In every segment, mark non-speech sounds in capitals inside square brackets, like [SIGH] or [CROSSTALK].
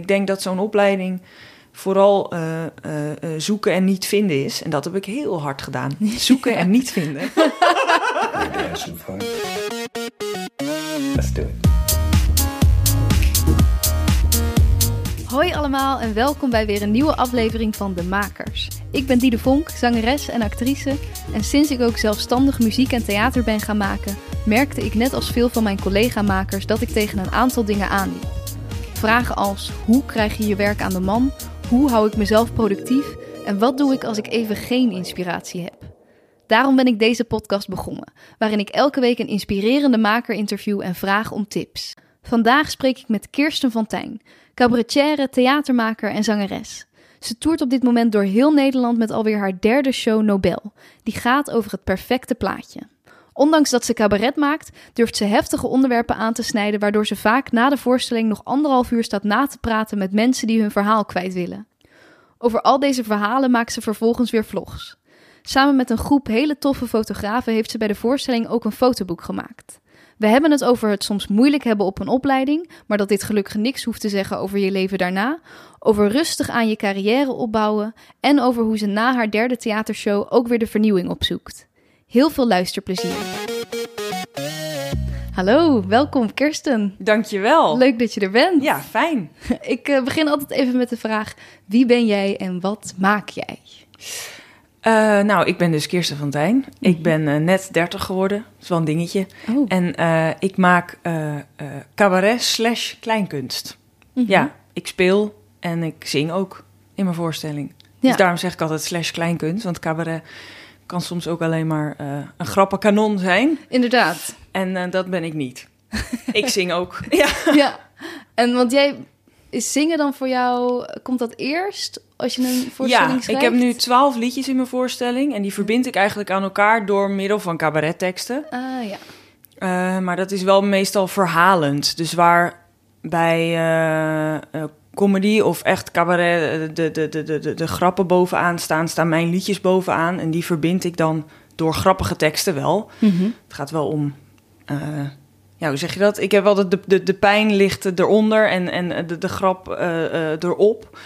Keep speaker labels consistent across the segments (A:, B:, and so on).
A: Ik denk dat zo'n opleiding vooral uh, uh, zoeken en niet vinden is. En dat heb ik heel hard gedaan. [LAUGHS] Zoeken en niet vinden. [LAUGHS]
B: Let's do it. Hoi allemaal en welkom bij weer een nieuwe aflevering van De Makers. Ik ben Diede Vonk, zangeres en actrice. En sinds ik ook zelfstandig muziek en theater ben gaan maken, merkte ik net als veel van mijn collega-makers dat ik tegen een aantal dingen aanliep. Vragen als hoe krijg je je werk aan de man? Hoe hou ik mezelf productief? En wat doe ik als ik even geen inspiratie heb? Daarom ben ik deze podcast begonnen, waarin ik elke week een inspirerende maker interview en vraag om tips. Vandaag spreek ik met Kirsten van Tijn, cabaretière, theatermaker en zangeres. Ze toert op dit moment door heel Nederland met alweer haar derde show Nobel, die gaat over het perfecte plaatje. Ondanks dat ze cabaret maakt, durft ze heftige onderwerpen aan te snijden, waardoor ze vaak na de voorstelling nog anderhalf uur staat na te praten met mensen die hun verhaal kwijt willen. Over al deze verhalen maakt ze vervolgens weer vlogs. Samen met een groep hele toffe fotografen heeft ze bij de voorstelling ook een fotoboek gemaakt. We hebben het over het soms moeilijk hebben op een opleiding, maar dat dit gelukkig niks hoeft te zeggen over je leven daarna, over rustig aan je carrière opbouwen en over hoe ze na haar derde theatershow ook weer de vernieuwing opzoekt. Heel veel luisterplezier. Hallo, welkom Kirsten.
A: Dankjewel.
B: Leuk dat je er bent.
A: Ja, fijn. [LAUGHS]
B: Ik uh, begin altijd even met de vraag: wie ben jij en wat maak jij?
A: Uh, nou, ik ben dus Kirsten van Tijn. -hmm. Ik ben uh, net 30 geworden. Dat is wel een dingetje. Oh. En ik maak cabaret slash kleinkunst. -hmm. Ja, ik speel en ik zing ook in mijn voorstelling. Ja. Dus daarom zeg ik altijd slash kleinkunst. Want cabaret kan soms ook alleen maar uh, een grappenkanon zijn.
B: Inderdaad.
A: En uh, dat ben ik niet. [LAUGHS] ik zing ook. [LAUGHS] Ja.
B: ja. En want jij is zingen dan voor jou komt dat eerst als je een voorstelling
A: ja,
B: schrijft?
A: ik heb nu twaalf liedjes in mijn voorstelling en die verbind ik eigenlijk aan elkaar door middel van cabaretteksten.
B: Ah ja.
A: Uh, maar dat is wel meestal verhalend. Dus waar bij comedy of echt cabaret, de, de, de, de, de grappen bovenaan staan, staan mijn liedjes bovenaan. En die verbind ik dan door grappige teksten wel.
B: Mm -hmm.
A: Het gaat wel om. Uh, ja, hoe zeg je dat? Ik heb wel de, de, de pijn ligt eronder en, en de, de grap uh, uh, erop.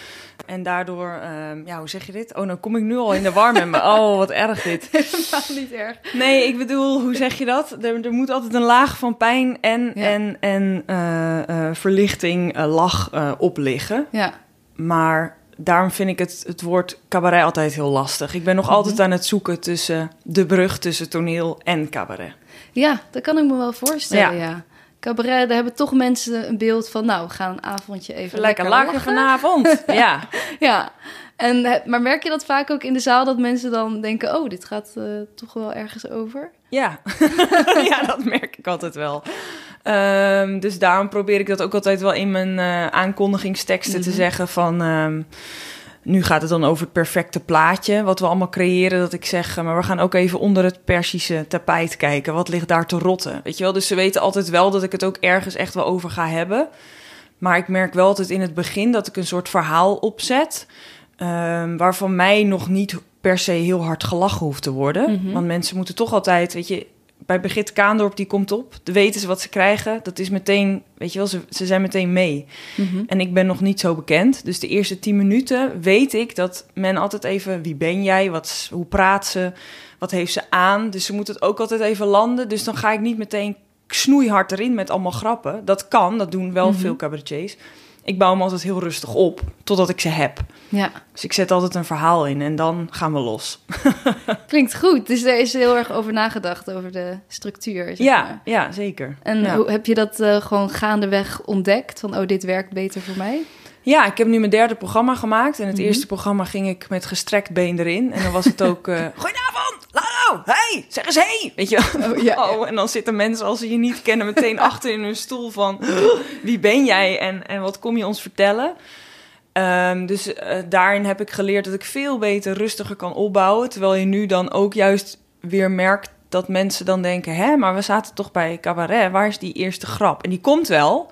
A: En daardoor, uh, ja, hoe zeg je dit? Oh, dan kom ik nu al in de war met me. [LAUGHS] Oh, wat erg dit.
B: Helemaal niet erg.
A: Nee, ik bedoel, hoe zeg je dat? Er, er moet altijd een laag van pijn en, ja. en, en uh, uh, verlichting, lach op liggen.
B: Ja.
A: Maar daarom vind ik het, het woord cabaret altijd heel lastig. Ik ben nog mm -hmm. altijd aan het zoeken tussen de brug tussen toneel en cabaret.
B: Ja, dat kan ik me wel voorstellen, ja. ja cabaret, daar hebben toch mensen een beeld van... nou, we gaan een avondje even lekker,
A: lekker lachen vanavond. [LAUGHS] ja.
B: ja. En, maar merk je dat vaak ook in de zaal... dat mensen dan denken... oh, dit gaat uh, toch wel ergens over?
A: Ja. [LAUGHS] ja, dat merk ik altijd wel. Um, dus daarom probeer ik dat ook altijd wel in mijn uh, aankondigingsteksten mm -hmm. te zeggen van... Um, nu gaat het dan over het perfecte plaatje, wat we allemaal creëren. Dat ik zeg, maar we gaan ook even onder het Persische tapijt kijken. Wat ligt daar te rotten? Weet je wel, dus ze weten altijd wel dat ik het ook ergens echt wel over ga hebben. Maar ik merk wel altijd in het begin dat ik een soort verhaal opzet. Um, waarvan mij nog niet per se heel hard gelachen hoeft te worden. Mm -hmm. Want mensen moeten toch altijd, weet je, bij Brigitte Kaandorp, die komt op. Dan weten ze wat ze krijgen. Dat is meteen, weet je wel, ze, ze zijn meteen mee.
B: Mm -hmm.
A: En ik ben nog niet zo bekend. Dus de eerste tien minuten weet ik dat men altijd even... wie ben jij? Wat, hoe praat ze? Wat heeft ze aan? Dus ze moet het ook altijd even landen. Dus dan ga ik niet meteen snoeihard erin met allemaal grappen. Dat kan, dat doen wel mm -hmm. veel cabaretiers. Ik bouw hem altijd heel rustig op, totdat ik ze heb.
B: Ja.
A: Dus ik zet altijd een verhaal in en dan gaan we los. [LAUGHS]
B: Klinkt goed. Dus er is heel erg over nagedacht, over de structuur. Zeg
A: ja,
B: maar.
A: ja, zeker.
B: En
A: ja.
B: hoe heb je dat uh, gewoon gaandeweg ontdekt? Van, oh, dit werkt beter voor mij?
A: Ja, ik heb nu mijn derde programma gemaakt. En het mm -hmm. eerste programma ging ik met gestrekt been erin. En dan was het ook... Uh, [LAUGHS] Goedenavond, Lalo, hey, zeg eens hey. Weet je [LAUGHS]
B: oh, ja,
A: oh, en dan zitten mensen, als ze je niet kennen, meteen [LAUGHS] achter in hun stoel van... Wie ben jij en, en wat kom je ons vertellen? Um, dus uh, daarin heb ik geleerd dat ik veel beter rustiger kan opbouwen. Terwijl je nu dan ook juist weer merkt dat mensen dan denken... Hé, maar we zaten toch bij cabaret, waar is die eerste grap? En die komt wel...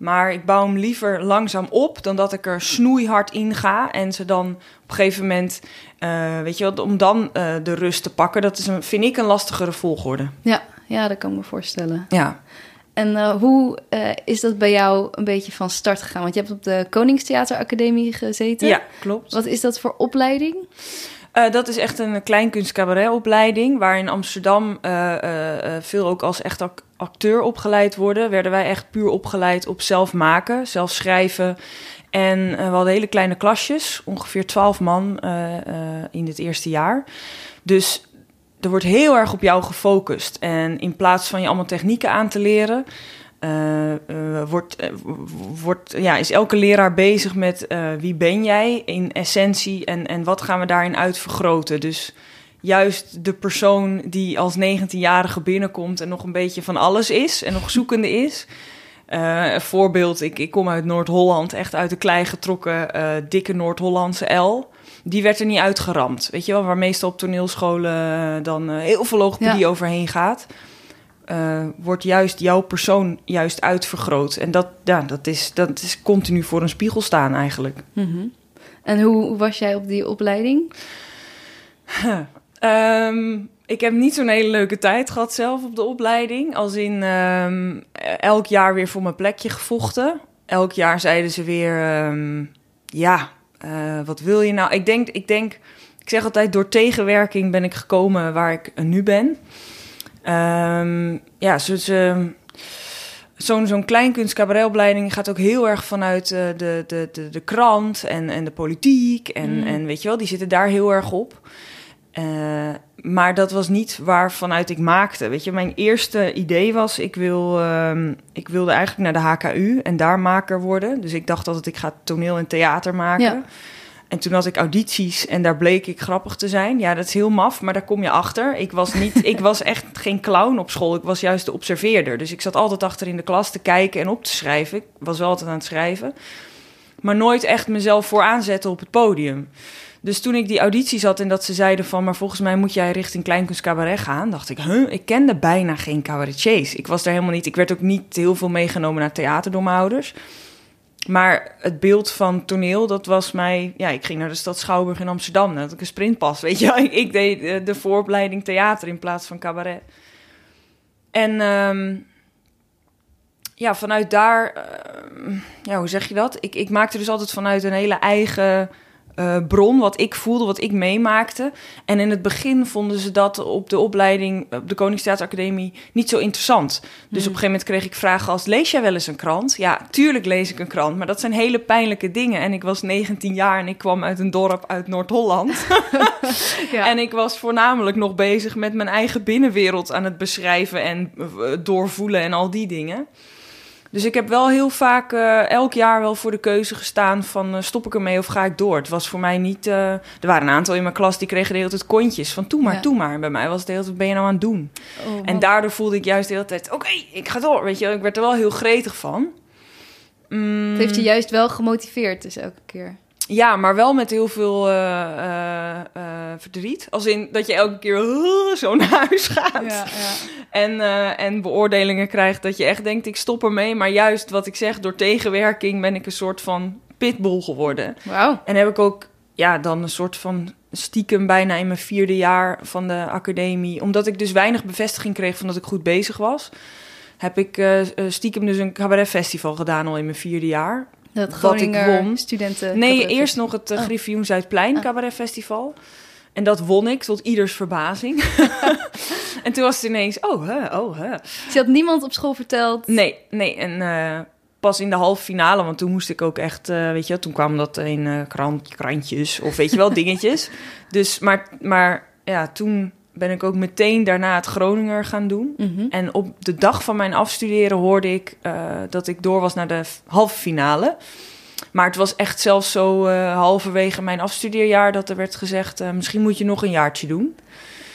A: Maar ik bouw hem liever langzaam op dan dat ik er snoeihard in ga. En ze dan op een gegeven moment, uh, weet je wat, om dan uh, de rust te pakken. Dat is een, vind ik een lastigere volgorde.
B: Ja, ja, dat kan ik me voorstellen.
A: Ja.
B: En uh, hoe is dat bij jou een beetje van start gegaan? Want je hebt op de Koningstheateracademie gezeten.
A: Ja, klopt.
B: Wat is dat voor opleiding?
A: Uh, dat is echt een kleinkunstcabaretopleiding, waar in Amsterdam veel ook als echt acteur opgeleid worden. Werden wij echt puur opgeleid op zelf maken, zelf schrijven. En we hadden hele kleine klasjes, ongeveer twaalf man in het eerste jaar. Dus er wordt heel erg op jou gefocust. En in plaats van je allemaal technieken aan te leren, wordt, uh, wordt, ja, is elke leraar bezig met wie ben jij in essentie en, en wat gaan we daarin uitvergroten. Dus juist de persoon die als 19-jarige binnenkomt en nog een beetje van alles is en nog zoekende is. een voorbeeld, ik, ik kom uit Noord-Holland, echt uit de klei getrokken, dikke Noord-Hollandse L die werd er niet uitgeramd. Weet je wel, waar meestal op toneelscholen eh, dan uh, heel veel logopedie overheen gaat. Uh, wordt juist jouw persoon juist uitvergroot. En dat, ja, dat, is, dat is continu voor een spiegel staan eigenlijk.
B: Mm -hmm. En hoe was jij op die opleiding?
A: um, [LAUGHS] ik heb niet zo'n hele leuke tijd gehad zelf op de opleiding. Als in um, elk jaar weer voor mijn plekje gevochten. Elk jaar zeiden ze weer... Um, ja, uh, wat wil je nou? Ik denk, ik denk, ik zeg altijd, door tegenwerking ben ik gekomen waar ik nu ben. Um, ja, zo'n zo'n zo'n kleinkunst gaat ook heel erg vanuit uh, de, de, de, de krant en, en de politiek. En, mm. en weet je wel, die zitten daar heel erg op. Uh, maar dat was niet waar vanuit ik maakte. Weet je, mijn eerste idee was: ik, wil, um, ik wilde eigenlijk naar de HKU en daar maker worden. Dus ik dacht altijd: ik ga toneel en theater maken. Ja. En toen had ik audities en daar bleek ik grappig te zijn. Ja, dat is heel maf, maar daar kom je achter. Ik was, niet, ik was echt geen clown op school. Ik was juist de observeerder. Dus ik zat altijd achter in de klas te kijken en op te schrijven. Ik was wel altijd aan het schrijven. Maar nooit echt mezelf voor aanzetten op het podium. Dus toen ik die audities had en dat ze zeiden van... maar volgens mij moet jij richting Kleinkunst Cabaret gaan... dacht ik, huh, ik kende bijna geen cabaretiers. Ik was daar helemaal niet... Ik werd ook niet heel veel meegenomen naar theater door mijn ouders. Maar het beeld van toneel, dat was mij... Ja, ik ging naar de stad Schouwburg in Amsterdam. Dat ik een sprintpas, [LAUGHS] weet je Ik deed de, vooropleiding theater in plaats van cabaret. En... Um, ja, vanuit daar, uh, ja, hoe zeg je dat? Ik, ik maakte dus altijd vanuit een hele eigen uh, bron, wat ik voelde, wat ik meemaakte. En in het begin vonden ze dat op de opleiding op de Koningstheateracademie niet zo interessant. Dus op een gegeven moment kreeg ik vragen als: lees jij wel eens een krant? Ja, tuurlijk lees ik een krant, maar dat zijn hele pijnlijke dingen. En ik was 19 jaar en ik kwam uit een dorp uit Noord-Holland. [LAUGHS] [LAUGHS] ja. En ik was voornamelijk nog bezig met mijn eigen binnenwereld aan het beschrijven en uh, doorvoelen en al die dingen. Dus ik heb wel heel vaak uh, elk jaar wel voor de keuze gestaan van uh, stop ik ermee of ga ik door. Het was voor mij niet... Uh, er waren een aantal in mijn klas die kregen de hele tijd kontjes van doe maar, ja. doe maar. En bij mij was het de hele tijd, ben je nou aan het doen? Oh, en daardoor voelde ik juist de hele tijd, oké, okay, ik ga door. Weet je, ik werd er wel heel gretig van.
B: Mm. Het heeft je juist wel gemotiveerd dus elke keer.
A: Ja, maar wel met heel veel uh, uh, uh, verdriet. Als in dat je elke keer zo naar huis gaat. Ja, ja. En, en beoordelingen krijgt dat je echt denkt, ik stop ermee. Maar juist wat ik zeg, door tegenwerking ben ik een soort van pitbull geworden.
B: Wow.
A: En heb ik ook ja, dan een soort van stiekem bijna in mijn vierde jaar van de academie. Omdat ik dus weinig bevestiging kreeg van dat ik goed bezig was. Heb ik stiekem dus een cabaretfestival gedaan al in mijn vierde jaar.
B: Dat Groninger wat ik won. studenten.
A: Nee, eerst nog het uh, oh. Griffioen Zuidplein oh. Cabaret Festival. En dat won ik tot ieders verbazing. [LAUGHS] en toen was het ineens, oh, hè, oh, hè.
B: Je had niemand op school verteld?
A: Nee, nee. En uh, pas in de halve finale, want toen moest ik ook echt, uh, weet je, toen kwam dat in uh, krant, krantjes of weet je wel, dingetjes. [LAUGHS] Dus, maar, maar ja, toen ben ik ook meteen daarna het Groninger gaan doen. Mm -hmm. En op de dag van mijn afstuderen hoorde ik uh, dat ik door was naar de halve finale. Maar het was echt zelfs zo uh, halverwege mijn afstudeerjaar dat er werd gezegd: uh, misschien moet je nog een jaartje doen.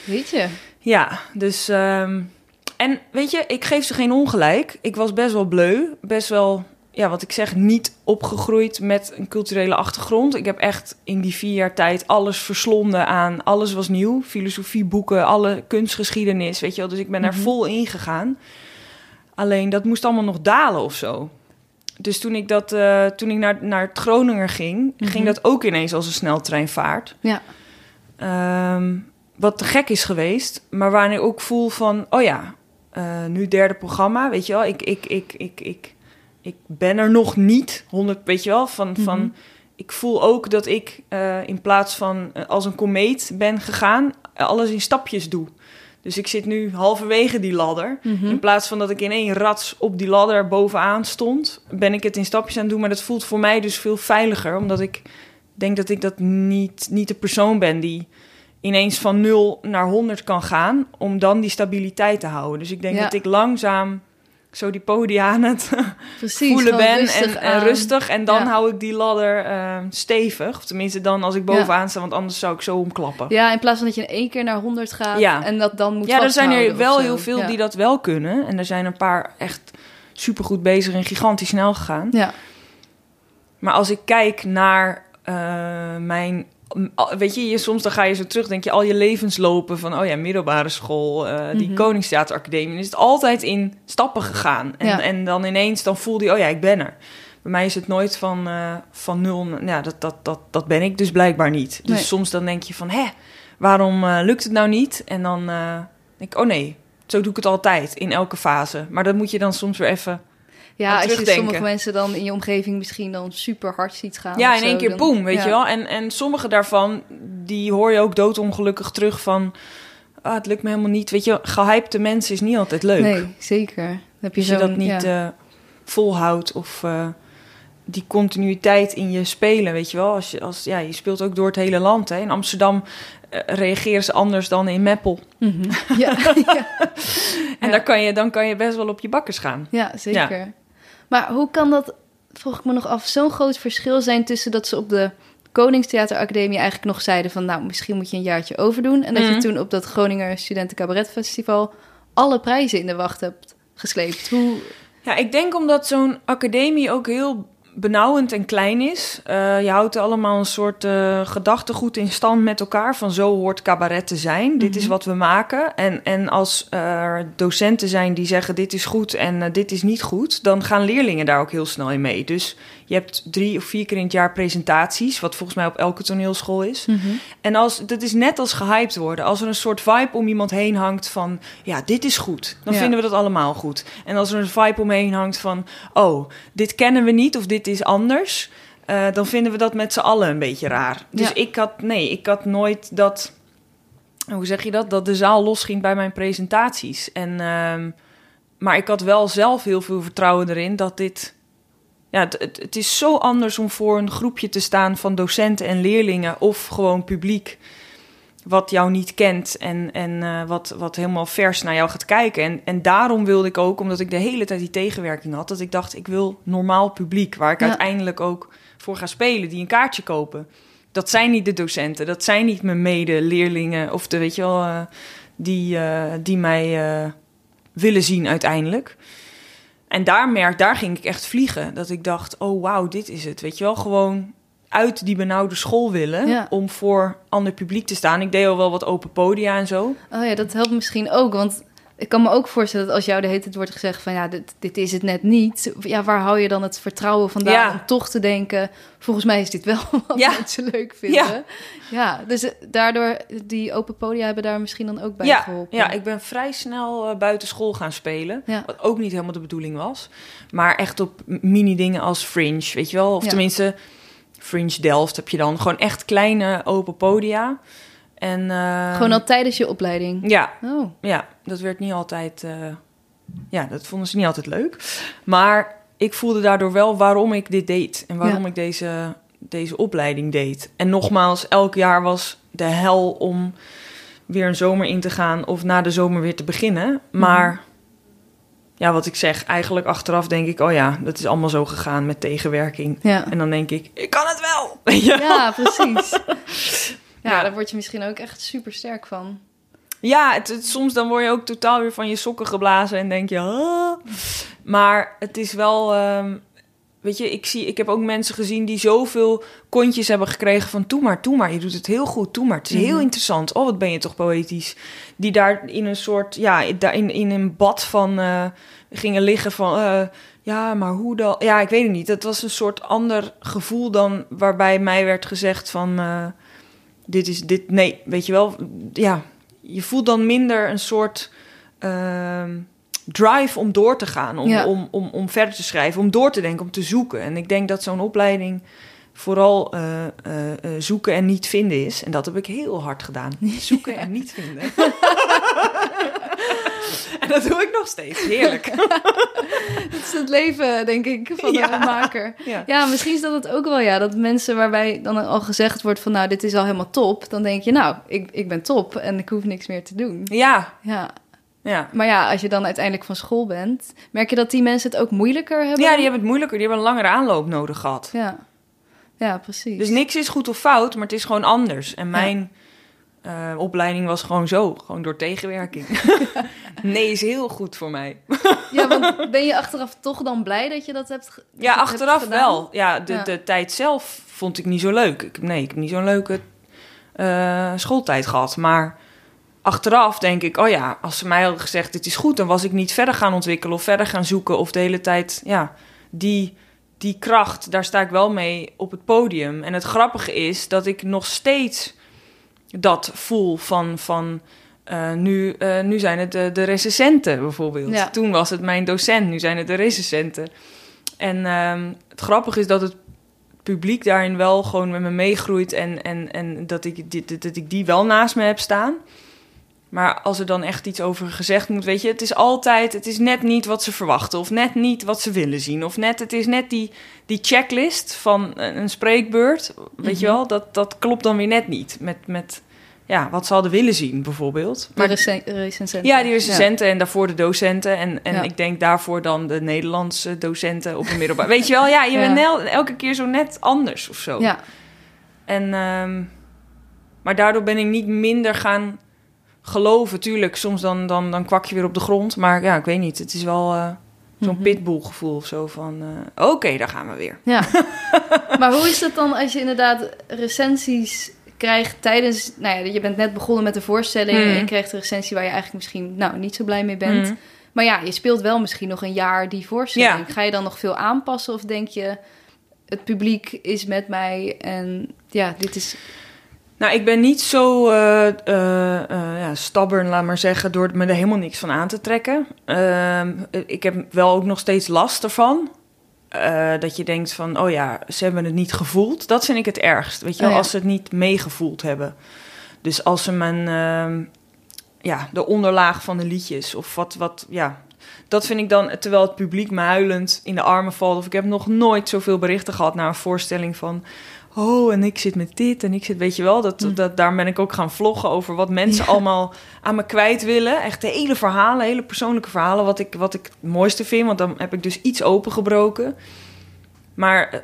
B: Weet je?
A: Ja, dus. Um, en weet je, ik geef ze geen ongelijk. Ik was best wel bleu, best wel ja, wat ik zeg, niet opgegroeid met een culturele achtergrond. Ik heb echt in die vier jaar tijd alles verslonden aan. Alles was nieuw. Filosofieboeken, alle kunstgeschiedenis, weet je wel. Dus ik ben er mm -hmm. vol in gegaan. Alleen dat moest allemaal nog dalen of zo. Dus toen ik, dat, uh, toen ik naar, naar het Groninger ging, mm -hmm. ging dat ook ineens als een sneltreinvaart.
B: Ja.
A: Um, wat te gek is geweest, maar waarin ik ook voel van, oh ja, eh, nu derde programma, weet je wel. Ik, ik, ik, ik, ik, ik ben er nog niet, 100, weet je wel, van... van
B: Mhm.
A: ik voel ook dat ik eh, in plaats van eh, als een komeet ben gegaan, eh, alles in stapjes doe. Dus ik zit nu halverwege die ladder.
B: Mhm.
A: In plaats van dat ik in één rats op die ladder bovenaan stond, ben ik het in stapjes aan het doen. Maar dat voelt voor mij dus veel veiliger, omdat ik denk dat ik dat niet, niet de persoon ben die ineens van 0 naar 100 kan gaan, om dan die stabiliteit te houden. Dus ik denk
B: Ja.
A: dat ik langzaam zo die podia aan het [LAUGHS]
B: Precies,
A: voelen ben
B: rustig
A: en, en
B: aan.
A: rustig. En dan
B: Ja.
A: hou ik die ladder eh, stevig. Of tenminste dan als ik bovenaan sta, want anders zou ik zo omklappen.
B: Ja, in plaats van dat je in één keer naar 100 gaat
A: Ja.
B: en dat dan moet
A: Ja, er zijn er wel heel veel die dat wel kunnen. En er zijn een paar echt supergoed bezig en gigantisch snel gegaan.
B: Ja,
A: Maar als ik kijk naar eh, mijn... Weet je, je, soms dan ga je zo terug, denk je al je levenslopen van... oh ja, middelbare school, eh, die. Koningstheateracademie... dan is het altijd in stappen gegaan. En,
B: Ja.
A: en dan ineens, dan voelde je, oh ja, ik ben er. Bij mij is het nooit van, eh, van nul... naar- Ja, dat, dat, dat, dat ben ik dus blijkbaar niet. Dus
B: Nee.
A: soms dan denk je van, hè, waarom eh, lukt het nou niet? En dan eh, denk ik, oh nee, zo doe ik het altijd, in elke fase. Maar dat moet je dan soms weer even...
B: ja als je sommige mensen dan in je omgeving misschien dan super hard ziet gaan.
A: Ja, in één keer
B: dan-
A: boem, weet
B: ja.
A: je wel. En, en sommige daarvan, die hoor je ook doodongelukkig terug van... Ah, het lukt me helemaal niet. Weet je, gehypte mensen is niet altijd leuk.
B: Nee, zeker. Dan heb je
A: Als je dat niet
B: ja.
A: eh, volhoudt of eh, die continuïteit in je spelen, weet je wel. Als je, als, ja, je speelt ook door het hele land. Hè. In Amsterdam eh, reageren ze anders dan in Meppel.
B: Mhm. ja, [LAUGHS] ja. [LAUGHS]
A: En
B: Ja.
A: daar kan je, dan kan je best wel op je bakkers gaan.
B: Ja, zeker. Maar hoe kan dat, vroeg ik me nog af, zo'n groot verschil zijn tussen dat ze op de Koningstheateracademie eigenlijk nog zeiden van, nou, misschien moet je een jaartje overdoen. En dat
A: Mhm.
B: je toen op dat Groninger Studenten Cabaret Festival alle prijzen in de wacht hebt gesleept. Hoe,
A: Ja, ik denk omdat zo'n academie ook heel benauwend en klein is. Eh, je houdt allemaal een soort eh, gedachtegoed in stand met elkaar. Van zo hoort cabaret te zijn. Dit is
B: Mhm.
A: wat we maken. En, en als er docenten zijn die zeggen dit is goed en eh, dit is niet goed... dan gaan leerlingen daar ook heel snel in mee. Dus je hebt drie of vier keer in het jaar presentaties... wat volgens mij op elke toneelschool is. En als, dat is net als gehyped worden. Als er een soort vibe om iemand heen hangt van... ja, dit is goed. Dan
B: Ja.
A: vinden we dat allemaal goed. En als er een vibe omheen hangt van... oh, dit kennen we niet of dit is anders... eh, dan vinden we dat met z'n allen een beetje raar. Dus
B: Ja.
A: ik had... Nee, ik had nooit dat... Hoe zeg je dat? Dat de zaal losging bij mijn presentaties. En, ehm, maar ik had wel zelf heel veel vertrouwen erin dat dit... Ja, het, het, is zo anders om voor een groepje te staan van docenten en leerlingen of gewoon publiek wat jou niet kent en, en eh, wat, wat helemaal vers naar jou gaat kijken. En, en daarom wilde ik ook, omdat ik de hele tijd die tegenwerking had, dat ik dacht, ik wil normaal publiek, waar ik
B: Ja.
A: uiteindelijk ook voor ga spelen, die een kaartje kopen. Dat zijn niet de docenten, dat zijn niet mijn medeleerlingen of de, weet je wel, eh, die, eh, die mij willen zien uiteindelijk. En daar merk, daar ging ik echt vliegen. Dat ik dacht, oh wauw, dit is het. Weet je wel, gewoon uit die benauwde school willen
B: Ja.
A: om voor ander publiek te staan. Ik deed al wel wat open podia en zo.
B: Oh ja, dat helpt misschien ook. Want ik kan me ook voorstellen dat als jou de hele tijd wordt gezegd van ja, dit, dit is het net niet. Ja, waar hou je dan het vertrouwen vandaan
A: Ja.
B: om toch te denken, volgens mij is dit wel [LAUGHS] wat
A: Ja.
B: mensen leuk vinden. Ja, dus eh, daardoor, die open podia hebben daar misschien dan ook bij
A: Ja,
B: geholpen.
A: ja, ik ben vrij snel uh, buiten school gaan spelen.
B: Ja.
A: Wat ook niet helemaal de bedoeling was. Maar echt op mini-dingen als Fringe, weet je wel? Of tenminste, Fringe Delft heb je dan. Gewoon echt kleine open podia. En, uh,
B: Gewoon al tijdens je opleiding?
A: Ja,
B: Oh.
A: ja dat werd niet altijd... Uh, ja, dat vonden ze niet altijd leuk. Maar ik voelde daardoor wel waarom ik dit deed. En waarom
B: Ja.
A: ik deze, deze opleiding deed. En nogmaals, elk jaar was de hel om weer een zomer in te gaan... of na de zomer weer te beginnen. Maar...
B: Mhm.
A: Ja, wat ik zeg, eigenlijk achteraf denk ik... oh ja, dat is allemaal zo gegaan met tegenwerking.
B: Ja.
A: En dan denk ik, ik kan het wel!
B: Ja, precies. [LAUGHS] Ja, daar word je misschien ook echt super sterk van.
A: Ja, het, het- soms dan word je ook totaal weer van je sokken geblazen en denk je... "Ah." Maar het is wel... ehm, weet je, ik, zie, ik heb ook mensen gezien die zoveel kontjes hebben gekregen van... Doe maar, doe maar, je doet het heel goed, doe maar. Het is heel
B: Mhm.
A: interessant. Oh, wat ben je toch poëtisch. Die daar in een soort... Ja, daar in, in een bad van eh, gingen liggen van... eh, ja, maar hoe dan? Ja, ik weet het niet. Het was een soort ander gevoel dan waarbij mij werd gezegd van... eh, dit is dit... Nee, weet je wel, ja... Je voelt dan minder een soort... ehm, drive om door te gaan, om,
B: Ja.
A: om, om, om verder te schrijven, om door te denken, om te zoeken. En ik denk dat zo'n opleiding vooral eh, eh, eh, zoeken en niet vinden is. En dat heb ik heel hard gedaan. [LAUGHS] Zoeken en niet vinden. [LAUGHS] en [LAUGHS] dat doe ik nog steeds. Heerlijk. [LAUGHS]
B: Dat is het leven, denk ik, van
A: Ja.
B: een maker. [LAUGHS]
A: Ja.
B: Ja, misschien is dat het ook wel, ja. Dat mensen waarbij dan al gezegd wordt van... nou, dit is al helemaal top. Dan denk je, nou, ik, ik ben top en ik hoef niks meer te doen.
A: Ja,
B: Ja,
A: ja.
B: maar ja, als je dan uiteindelijk van school bent... merk je dat die mensen het ook moeilijker hebben?
A: Ja, die hebben het moeilijker. Die hebben een langere aanloop nodig gehad.
B: Ja, ja precies.
A: Dus niks is goed of fout, maar het is gewoon anders. En mijn eh, opleiding was gewoon zo, gewoon door tegenwerking. [LAUGHS] nee is heel goed voor mij.
B: Ja, want ben je achteraf toch dan blij dat je dat hebt
A: Ja, achteraf wel. Ja de,
B: Ja.
A: de tijd zelf vond ik niet zo leuk. Ik, nee, ik heb niet zo'n leuke eh, schooltijd gehad. Maar achteraf denk ik, oh ja, als ze mij hadden gezegd dit is goed... dan was ik niet verder gaan ontwikkelen of verder gaan zoeken... of de hele tijd, ja, die, die kracht, daar sta ik wel mee op het podium. En het grappige is dat ik nog steeds dat voel van... van eh, nu, eh, nu zijn het de, de recensenten bijvoorbeeld.
B: Ja.
A: Toen was het mijn docent, nu zijn het de recensenten. En ehm, het grappige is dat het publiek daarin wel gewoon met me meegroeit... en, en, en dat, ik, dat ik die wel naast me heb staan. Maar als er dan echt iets over gezegd moet, weet je... het is altijd, het is net niet wat ze verwachten... of net niet wat ze willen zien. Of net, het is net die, die checklist van een, een spreekbeurt, weet je
B: Mhm.
A: wel... Dat, dat klopt dan weer net niet met... met ja, wat ze hadden willen zien, bijvoorbeeld.
B: De recen- recensenten.
A: Ja, die recensenten en daarvoor de docenten. En, en
B: Ja.
A: ik denk daarvoor dan de Nederlandse docenten op de middelbare. Weet je wel, ja, je
B: Ja.
A: bent elke keer zo net anders of zo.
B: Ja. ja.
A: En, ehm, maar daardoor ben ik niet minder gaan geloven. Tuurlijk, soms dan, dan, dan kwak je weer op de grond. Maar ja, ik weet niet. Het is wel eh, zo'n
B: Mhm.
A: pitbull gevoel of zo van... eh, Oké, daar gaan we weer.
B: Ja. [LAUGHS] maar hoe is dat dan als je inderdaad recensies krijgt tijdens... Nou ja, je bent net begonnen met de voorstelling... En je krijgt een recensie waar je eigenlijk misschien nou, niet zo blij mee bent.
A: Mm.
B: Maar ja, je speelt wel misschien nog een jaar die voorstelling.
A: Ja.
B: Ga je dan nog veel aanpassen of denk je... het publiek is met mij en ja, dit is...
A: Nou, ik ben niet zo eh, ja, stubborn, laat maar zeggen, door me er helemaal niks van aan te trekken. Ehm, ik heb wel ook nog steeds last ervan. Dat je denkt van, oh ja, ze hebben het niet gevoeld. Dat vind ik het ergst, weet je wel,
B: Oh ja.
A: als ze het niet meegevoeld hebben. Dus als ze mijn, ehm, ja, de onderlaag van de liedjes of wat, wat, ja... Dat vind ik dan, terwijl het publiek me huilend in de armen valt. Of ik heb nog nooit zoveel berichten gehad naar een voorstelling van... Oh, en ik zit met dit en ik zit, weet je wel, dat, dat, daar ben ik ook gaan vloggen over wat mensen
B: Ja.
A: allemaal aan me kwijt willen. Echt de hele verhalen, hele persoonlijke verhalen, wat ik, wat ik het mooiste vind, want dan heb ik dus iets opengebroken. Maar eh,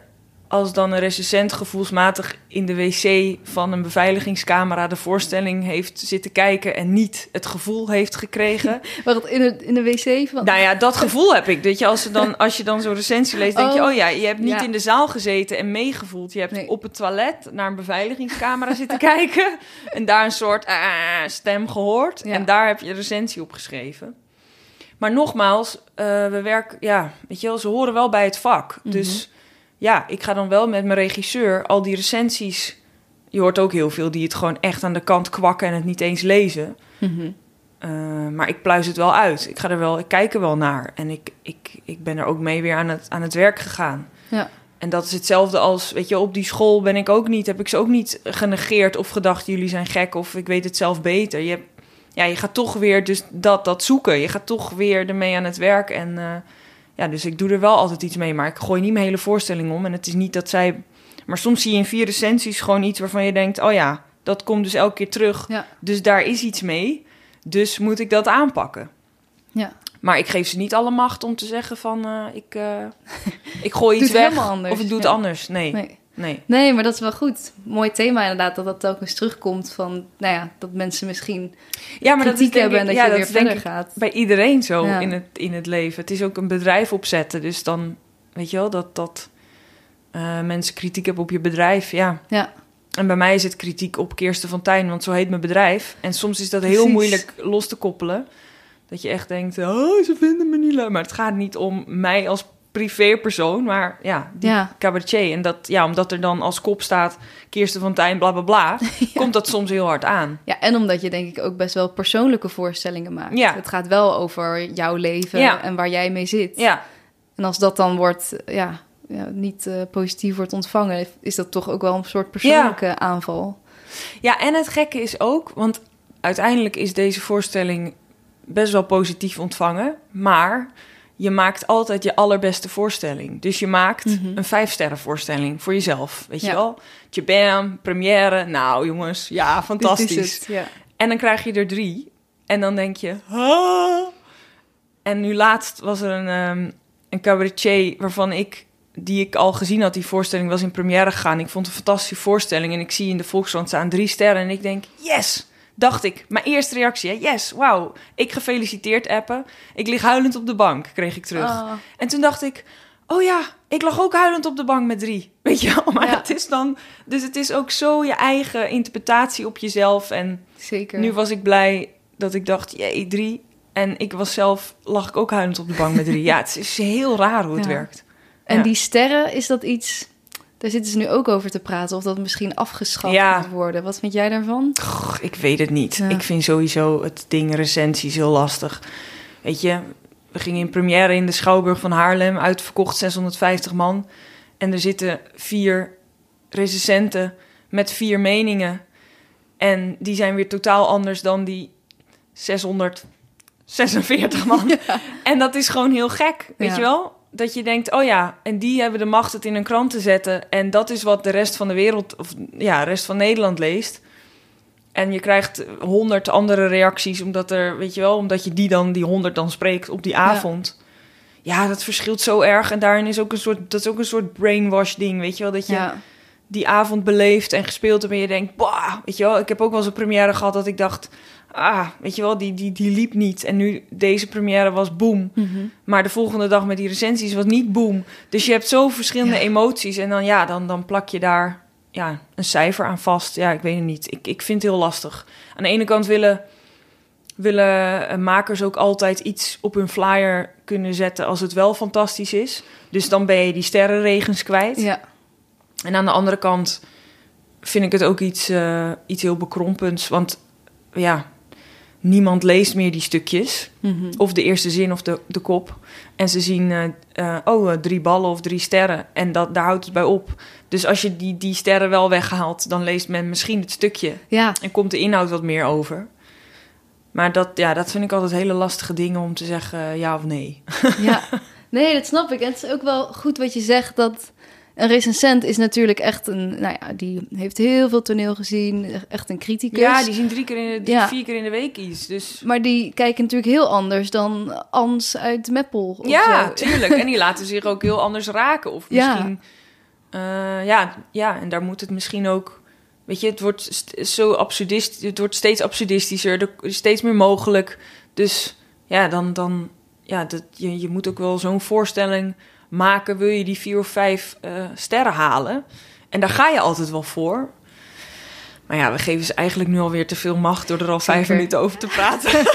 A: als dan een recensent gevoelsmatig in de wc van een beveiligingscamera de voorstelling heeft zitten kijken en niet het gevoel heeft gekregen. [LAUGHS]
B: Het in de, in de wc van...
A: Nou ja, dat gevoel heb ik. Dat je als, ze dan, als je dan zo'n recensie leest, denk je...
B: Oh,
A: oh ja, je hebt niet
B: ja.
A: in de zaal gezeten en meegevoeld. Je hebt
B: Nee.
A: op het toilet naar een beveiligingscamera zitten [LAUGHS] kijken... en daar een soort ah, stem gehoord.
B: Ja.
A: En daar heb je recensie op geschreven. Maar nogmaals, eh, we werken... Ja, weet je wel, ze horen wel bij het vak.
B: Mhm.
A: Dus ja, ik ga dan wel met mijn regisseur al die recensies... Je hoort ook heel veel die het gewoon echt aan de kant kwakken... en het niet eens lezen.
B: Mhm.
A: Uh, maar ik pluis het wel uit. Ik ga er wel, ik kijk er wel naar. En ik, ik, ik ben er ook mee weer aan het, aan het werk gegaan.
B: Ja.
A: En dat is hetzelfde als, weet je, op die school ben ik ook niet, heb ik ze ook niet genegeerd of gedacht, jullie zijn gek of ik weet het zelf beter. Je, ja, je gaat toch weer dus dat, dat zoeken. Je gaat toch weer ermee aan het werk. En uh, ja, dus ik doe er wel altijd iets mee. Maar ik gooi niet mijn hele voorstelling om. En het is niet dat zij. Maar soms zie je in vier recensies gewoon iets waarvan je denkt: oh ja, dat komt dus elke keer terug.
B: Ja.
A: Dus daar is iets mee. Dus moet ik dat aanpakken.
B: Ja.
A: Maar ik geef ze niet alle macht om te zeggen van uh, ik, uh, [LAUGHS] ik gooi iets weg of ik doe het
B: Ja.
A: anders. Nee, nee.
B: Nee. Nee, maar dat is wel goed. Mooi thema inderdaad, dat dat telkens terugkomt van, nou ja, dat mensen misschien
A: Ja, maar dat is
B: hebben
A: ik,
B: en dat
A: ja,
B: je
A: dat
B: weer verder gaat.
A: bij iedereen zo
B: Ja.
A: in, het, in het leven. Het is ook een bedrijf opzetten. Dus dan, weet je wel, dat, dat uh, mensen kritiek hebben op je bedrijf. Ja.
B: Ja.
A: En bij mij is het kritiek op Kirsten van Tijn, want zo heet mijn bedrijf. En soms is dat heel moeilijk los te koppelen. Dat je echt denkt, oh, ze vinden me niet leuk. Maar het gaat niet om mij als privépersoon, maar ja, die
B: Ja.
A: cabaretier. En dat, ja, omdat er dan als kop staat Kirsten van Tijn, bla bla bla, [LAUGHS] komt dat soms heel hard aan.
B: Ja, en omdat je denk ik ook best wel persoonlijke voorstellingen maakt.
A: Ja.
B: Het gaat wel over jouw leven
A: Ja.
B: en waar jij mee zit.
A: Ja,
B: En als dat dan wordt, ja, ja, niet eh, positief wordt ontvangen, is dat toch ook wel een soort persoonlijke aanval.
A: ja, en het gekke is ook, want uiteindelijk is deze voorstelling best wel positief ontvangen, maar je maakt altijd je allerbeste voorstelling. Dus je maakt
B: Mhm.
A: een vijfsterren voorstelling voor jezelf, weet je wel? Je bam, première, nou jongens, ja, fantastisch.
B: het, ja.
A: En dan krijg je er drie. En dan denk je... En nu laatst was er een, ehm, een cabaretier waarvan ik... die ik al gezien had, die voorstelling was in première gegaan. Ik vond het een fantastische voorstelling. En ik zie in de Volkskrant staan drie sterren. En ik denk, yes! Dacht ik. Mijn eerste reactie, hè? yes, wauw. Ik gefeliciteerd appen. Ik lig huilend op de bank, kreeg ik terug.
B: Ah,
A: En toen dacht ik, oh ja, ik lag ook huilend op de bank met drie. [LAUGHS] Weet je wel? Maar
B: Ja.
A: het is dan... Dus het is ook zo je eigen interpretatie op jezelf. En
B: zeker.
A: nu was ik blij dat ik dacht, jee, drie. En ik was zelf, lag ik ook huilend op de bank met drie. Ja, het is heel raar hoe het
B: Ja.
A: werkt.
B: En
A: Ja.
B: die sterren, is dat iets... Daar zitten ze nu ook over te praten, of dat misschien afgeschaft
A: Ja.
B: moet worden. Wat vind jij daarvan?
A: Goh, ik weet het niet.
B: Ja.
A: Ik vind sowieso het ding recensies heel lastig. Weet je, we gingen in première in de Schouwburg van Haarlem, uitverkocht 650 man. En er zitten vier recensenten met vier meningen. En die zijn weer totaal anders dan die 646 man. [LAUGHS] En dat is gewoon heel gek, weet
B: Ja.
A: je wel? Dat je denkt, oh ja, en die hebben de macht het in een krant te zetten. En dat is wat de rest van de wereld, of ja, de rest van Nederland leest. En je krijgt honderd andere reacties, omdat er, weet je wel, omdat je die dan, die honderd dan spreekt op die avond. Ja. dat verschilt zo erg. En daarin is ook een soort, dat is ook een soort brainwash ding, weet je wel, dat je
B: Ja,
A: die avond beleeft en gespeeld hebt en je denkt, bah, weet je wel, ik heb ook wel eens een première gehad dat ik dacht, ah, weet je wel, die, die, die liep niet. En nu, deze première was boom.
B: Mhm.
A: Maar de volgende dag met die recensies was niet boom. Dus je hebt zo verschillende
B: Ja.
A: emoties en dan, ja, dan, dan plak je daar ja, een cijfer aan vast. Ja, ik weet het niet. Ik, ik vind het heel lastig. Aan de ene kant willen, willen eh, makers ook altijd iets op hun flyer kunnen zetten als het wel fantastisch is. Dus dan ben je die sterrenregens kwijt.
B: ja.
A: En aan de andere kant vind ik het ook iets, eh, iets heel bekrompends. Want ja, niemand leest meer die stukjes.
B: Mhm.
A: Of de eerste zin of de, de kop. En ze zien, eh, eh, oh, eh, drie ballen of drie sterren. En dat, daar houdt het bij op. Dus als je die, die sterren wel weghaalt, dan leest men misschien het stukje.
B: ja.
A: En komt de inhoud wat meer over. Maar dat, ja, dat vind ik altijd hele lastige dingen om te zeggen ja of nee.
B: Ja, [LAUGHS] nee, dat snap ik. En het is ook wel goed wat je zegt dat een recensent is natuurlijk echt een, nou ja, die heeft heel veel toneel gezien, echt een criticus.
A: Ja, die zien drie keer in de,
B: Ja.
A: vier keer in de week iets. Dus
B: Maar die kijken natuurlijk heel anders dan Ans uit Meppel. of
A: Ja,
B: zo.
A: tuurlijk. En die [LAUGHS] laten zich ook heel anders raken. Of
B: Ja.
A: misschien... eh, ja, ja, en daar moet het misschien ook... Weet je, het wordt zo absurdist, het wordt steeds absurdistischer, er is steeds meer mogelijk. Dus ja, dan, dan ja, dat, je, je moet ook wel zo'n voorstelling maken. Wil je die vier of vijf eh, sterren halen? En daar ga je altijd wel voor. Maar ja, we geven ze eigenlijk nu alweer te veel macht door er al vijf minuten over te praten. [LAUGHS]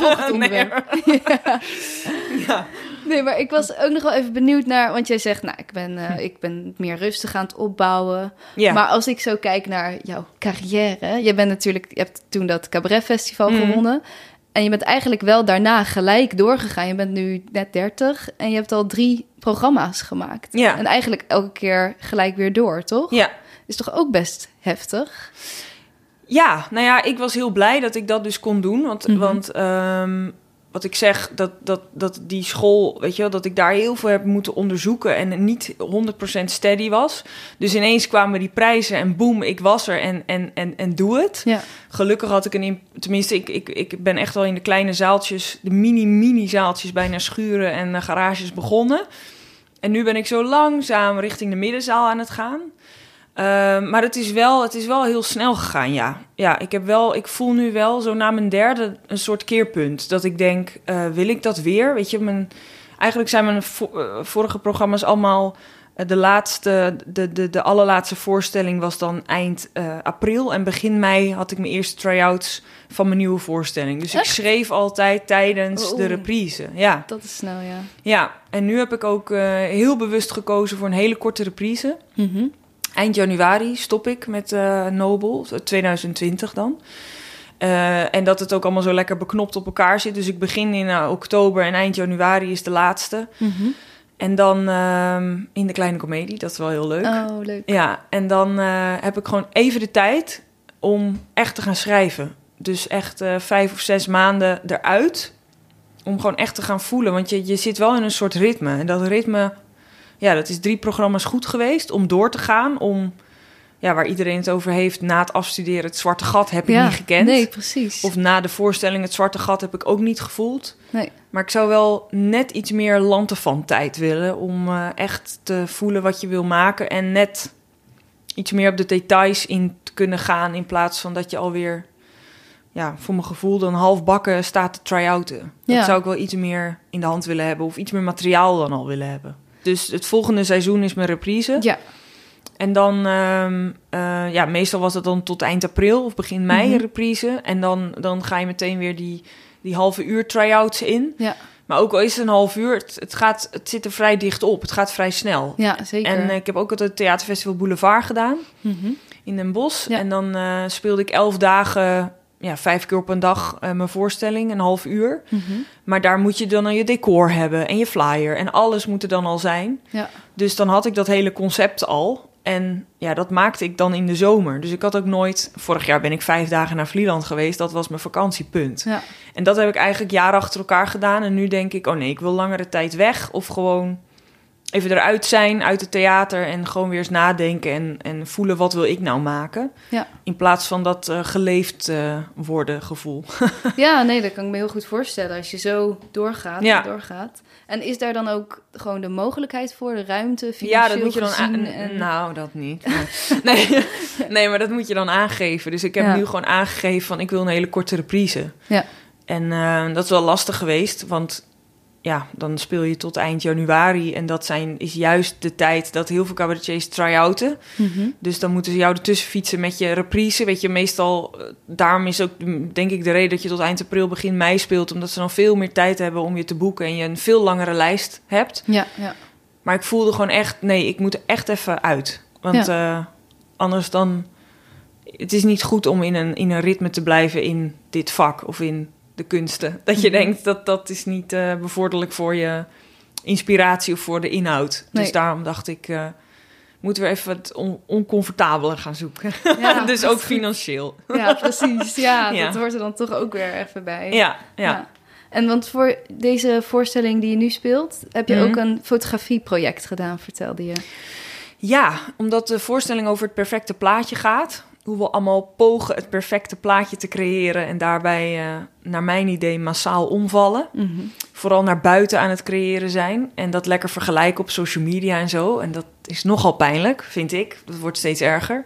B: Volgend [LAUGHS] onderwerp. [LAUGHS] Ja.
A: ja.
B: Nee, maar ik was ook nog wel even benieuwd naar, want jij zegt, nou, ik ben, eh, ik ben meer rustig aan het opbouwen.
A: ja.
B: Maar als ik zo kijk naar jouw carrière, je bent natuurlijk, je hebt toen dat cabaret festival
A: Mhm.
B: gewonnen. En je bent eigenlijk wel daarna gelijk doorgegaan. Je bent nu net 30 en je hebt al drie programma's gemaakt.
A: Ja.
B: En eigenlijk elke keer gelijk weer door, toch?
A: ja.
B: Is toch ook best heftig?
A: Ja, nou ja, ik was heel blij dat ik dat dus kon doen. Want,
B: Mhm.
A: want ehm, wat ik zeg, dat, dat, dat die school, weet je wel, dat ik daar heel veel heb moeten onderzoeken en niet 100% steady was. Dus ineens kwamen die prijzen en boem, ik was er en, en, en, en doe het.
B: Ja.
A: Gelukkig had ik een, tenminste, ik, ik, ik ben echt wel in de kleine zaaltjes, de mini-mini zaaltjes, bijna schuren en eh, garages begonnen. En nu ben ik zo langzaam richting de middenzaal aan het gaan. Ehm, maar het is, wel, het is wel heel snel gegaan, ja. Ja, ik, heb wel, ik voel nu wel zo na mijn derde een soort keerpunt. Dat ik denk, eh, wil ik dat weer? Weet je, mijn, eigenlijk zijn mijn eh, vorige programma's allemaal Eh, de, laatste, de, de, de allerlaatste voorstelling was dan eind april. En begin mei had ik mijn eerste try-outs van mijn nieuwe voorstelling. Dus ik schreef altijd tijdens
B: Oh.
A: de reprise. Ja.
B: Dat is snel, ja.
A: ja, en nu heb ik ook heel bewust gekozen voor een hele korte reprise.
B: Mhm.
A: Eind januari stop ik met eh Nobel, 2020 dan. Eh, en dat het ook allemaal zo lekker beknopt op elkaar zit. Dus ik begin in eh, oktober en eind januari is de laatste.
B: Mhm.
A: En dan ehm, in de kleine komedie, dat is wel heel leuk.
B: Oh, leuk.
A: Ja, en dan eh, heb ik gewoon even de tijd om echt te gaan schrijven. Dus echt eh, vijf of zes maanden eruit. Om gewoon echt te gaan voelen. Want je, je zit wel in een soort ritme. En dat ritme, ja, dat is drie programma's goed geweest om door te gaan. Om, ja, waar iedereen het over heeft, na het afstuderen, het zwarte gat heb ik
B: ja.
A: niet gekend.
B: Nee, precies.
A: Of na de voorstelling, het zwarte gat heb ik ook niet gevoeld.
B: Nee.
A: Maar ik zou wel net iets meer van tijd willen om eh, echt te voelen wat je wil maken en net iets meer op de details in te kunnen gaan in plaats van dat je alweer, ja, voor mijn gevoel dan half bakken staat te try-outen.
B: Ja.
A: Dat zou ik wel iets meer in de hand willen hebben of iets meer materiaal dan al willen hebben. Dus het volgende seizoen is mijn reprise.
B: Ja.
A: En dan, ehm, eh, ja, meestal was het dan tot eind april of begin mei een reprise. En dan, dan ga je meteen weer die, die halve uur try-outs in.
B: Ja.
A: Maar ook al is het een half uur, het, het, gaat, het zit er vrij dicht op. Het gaat vrij snel.
B: ja, zeker.
A: En eh, ik heb ook altijd het Theaterfestival Boulevard gedaan
B: Mhm.
A: in Den Bosch.
B: Ja.
A: En dan eh, speelde ik elf dagen, ja, vijf keer op een dag eh, mijn voorstelling, een half uur.
B: Mhm.
A: Maar daar moet je dan al je decor hebben en je flyer en alles moet er dan al zijn.
B: Ja.
A: Dus dan had ik dat hele concept al. En ja, dat maakte ik dan in de zomer. Dus ik had ook nooit... Vorig jaar ben ik vijf dagen naar Vlieland geweest. Dat was mijn vakantiepunt.
B: Ja.
A: En dat heb ik eigenlijk jaren achter elkaar gedaan. En nu denk ik, oh nee, ik wil langere tijd weg. Of gewoon even eruit zijn uit het theater... en gewoon weer eens nadenken en, en voelen wat wil ik nou maken.
B: Ja.
A: In plaats van dat eh, geleefd eh, worden gevoel. [LAUGHS]
B: ja, nee, dat kan ik me heel goed voorstellen als je zo doorgaat
A: Ja.
B: en doorgaat. En is daar dan ook gewoon de mogelijkheid voor, de ruimte,
A: Ja, dat moet je dan aan...
B: en...
A: Nou, dat niet. [LAUGHS] Nee. nee. [LAUGHS] nee, maar dat moet je dan aangeven. Dus ik heb
B: Ja.
A: nu gewoon aangegeven van ik wil een hele korte reprise.
B: Ja.
A: En eh, dat is wel lastig geweest, want ja, dan speel je tot eind januari. En dat zijn, is juist de tijd dat heel veel cabaretiers try-outen.
B: Mhm.
A: Dus dan moeten ze jou ertussen fietsen met je reprise. Weet je, meestal, eh, daarom is ook mm, denk ik de reden dat je tot eind april, begin mei speelt. Omdat ze dan veel meer tijd hebben om je te boeken en je een veel langere lijst hebt.
B: Ja, ja.
A: Maar ik voelde gewoon echt, nee, ik moet er echt even uit. Want eh, anders dan... Het is niet goed om in een, in een ritme te blijven in dit vak of in de kunsten. Dat je
B: Mhm.
A: denkt, dat dat is niet eh bevorderlijk voor je inspiratie of voor de inhoud.
B: Nee.
A: Dus daarom dacht ik, eh, moeten we even het on- oncomfortabeler gaan zoeken.
B: Ja, [LAUGHS]
A: dus ook financieel.
B: Ja, precies. Ja, [LAUGHS]
A: Ja.
B: dat hoort er dan toch ook weer even bij.
A: Ja, ja.
B: En want voor deze voorstelling die je nu speelt, heb je
A: Mhm.
B: ook een fotografieproject gedaan, vertelde je.
A: Ja, omdat de voorstelling over het perfecte plaatje gaat. Hoe we allemaal pogen het perfecte plaatje te creëren. En daarbij, eh, naar mijn idee, massaal omvallen.
B: Mhm.
A: Vooral naar buiten aan het creëren zijn. En dat lekker vergelijken op social media en zo. En dat is nogal pijnlijk, vind ik. Dat wordt steeds erger.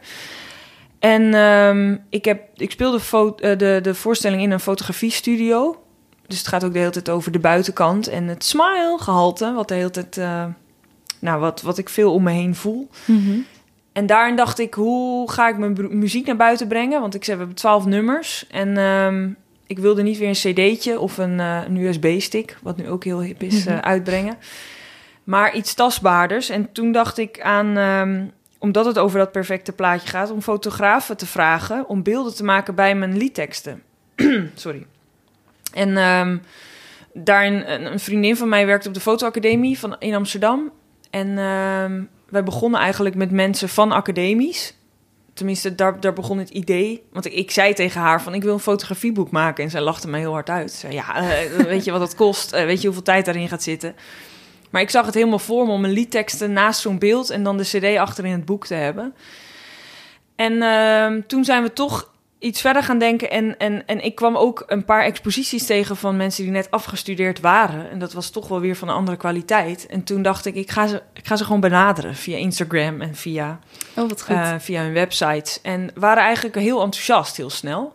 A: En ehm, ik, heb, ik speel de, fo- eh, de, de voorstelling in een fotografiestudio. Dus het gaat ook de hele tijd over de buitenkant. En het smile-gehalte, wat de hele tijd... eh, nou, wat, wat ik veel om me heen voel.
B: Mhm.
A: En daarin dacht ik, hoe ga ik mijn muziek naar buiten brengen? Want ik zei, we hebben twaalf nummers. En ehm, ik wilde niet weer een cd'tje of een, eh, een USB-stick... wat nu ook heel hip is, eh,
B: Mhm.
A: uitbrengen. Maar iets tastbaarders. En toen dacht ik aan... ehm, omdat het over dat perfecte plaatje gaat... om fotografen te vragen om beelden te maken bij mijn liedteksten. [CLEARS THROAT] Sorry. En ehm, daarin, een, vriendin van mij werkt op de fotoacademie van, in Amsterdam. En ehm, wij begonnen eigenlijk met mensen van academies. Tenminste, daar, daar begon het idee. Want ik, zei tegen haar van, ik wil een fotografieboek maken. En zij lachte mij heel hard uit. Ze zei, ja, eh, [LAUGHS] weet je wat dat kost? Eh, weet je hoeveel tijd daarin gaat zitten? Maar ik zag het helemaal voor me om een liedteksten naast zo'n beeld... en dan de cd achter in het boek te hebben. En ehm, toen zijn we toch iets verder gaan denken. En, en, en ik kwam ook een paar exposities tegen van mensen die net afgestudeerd waren. En dat was toch wel weer van een andere kwaliteit. En toen dacht ik, ik ga ze, ik ga ze gewoon benaderen via Instagram en via,
B: Oh, wat goed.
A: eh, via hun websites. En waren eigenlijk heel enthousiast heel snel.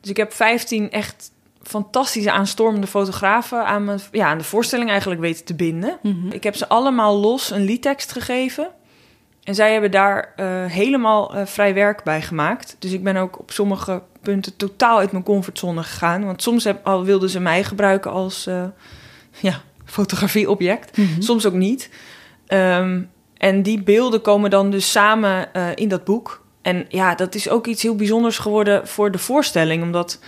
A: Dus ik heb 15 echt fantastische aanstormende fotografen aan, mijn, ja, aan de voorstelling eigenlijk weten te binden.
B: Mhm.
A: Ik heb ze allemaal los een liedtekst gegeven. En zij hebben daar eh, helemaal eh, vrij werk bij gemaakt. Dus ik ben ook op sommige punten totaal uit mijn comfortzone gegaan. Want soms heb, al wilden ze mij gebruiken als eh, [LAUGHS] ja, fotografieobject.
B: Mhm.
A: Soms ook niet. Ehm, en die beelden komen dan dus samen in dat boek. En ja, dat is ook iets heel bijzonders geworden voor de voorstelling. Omdat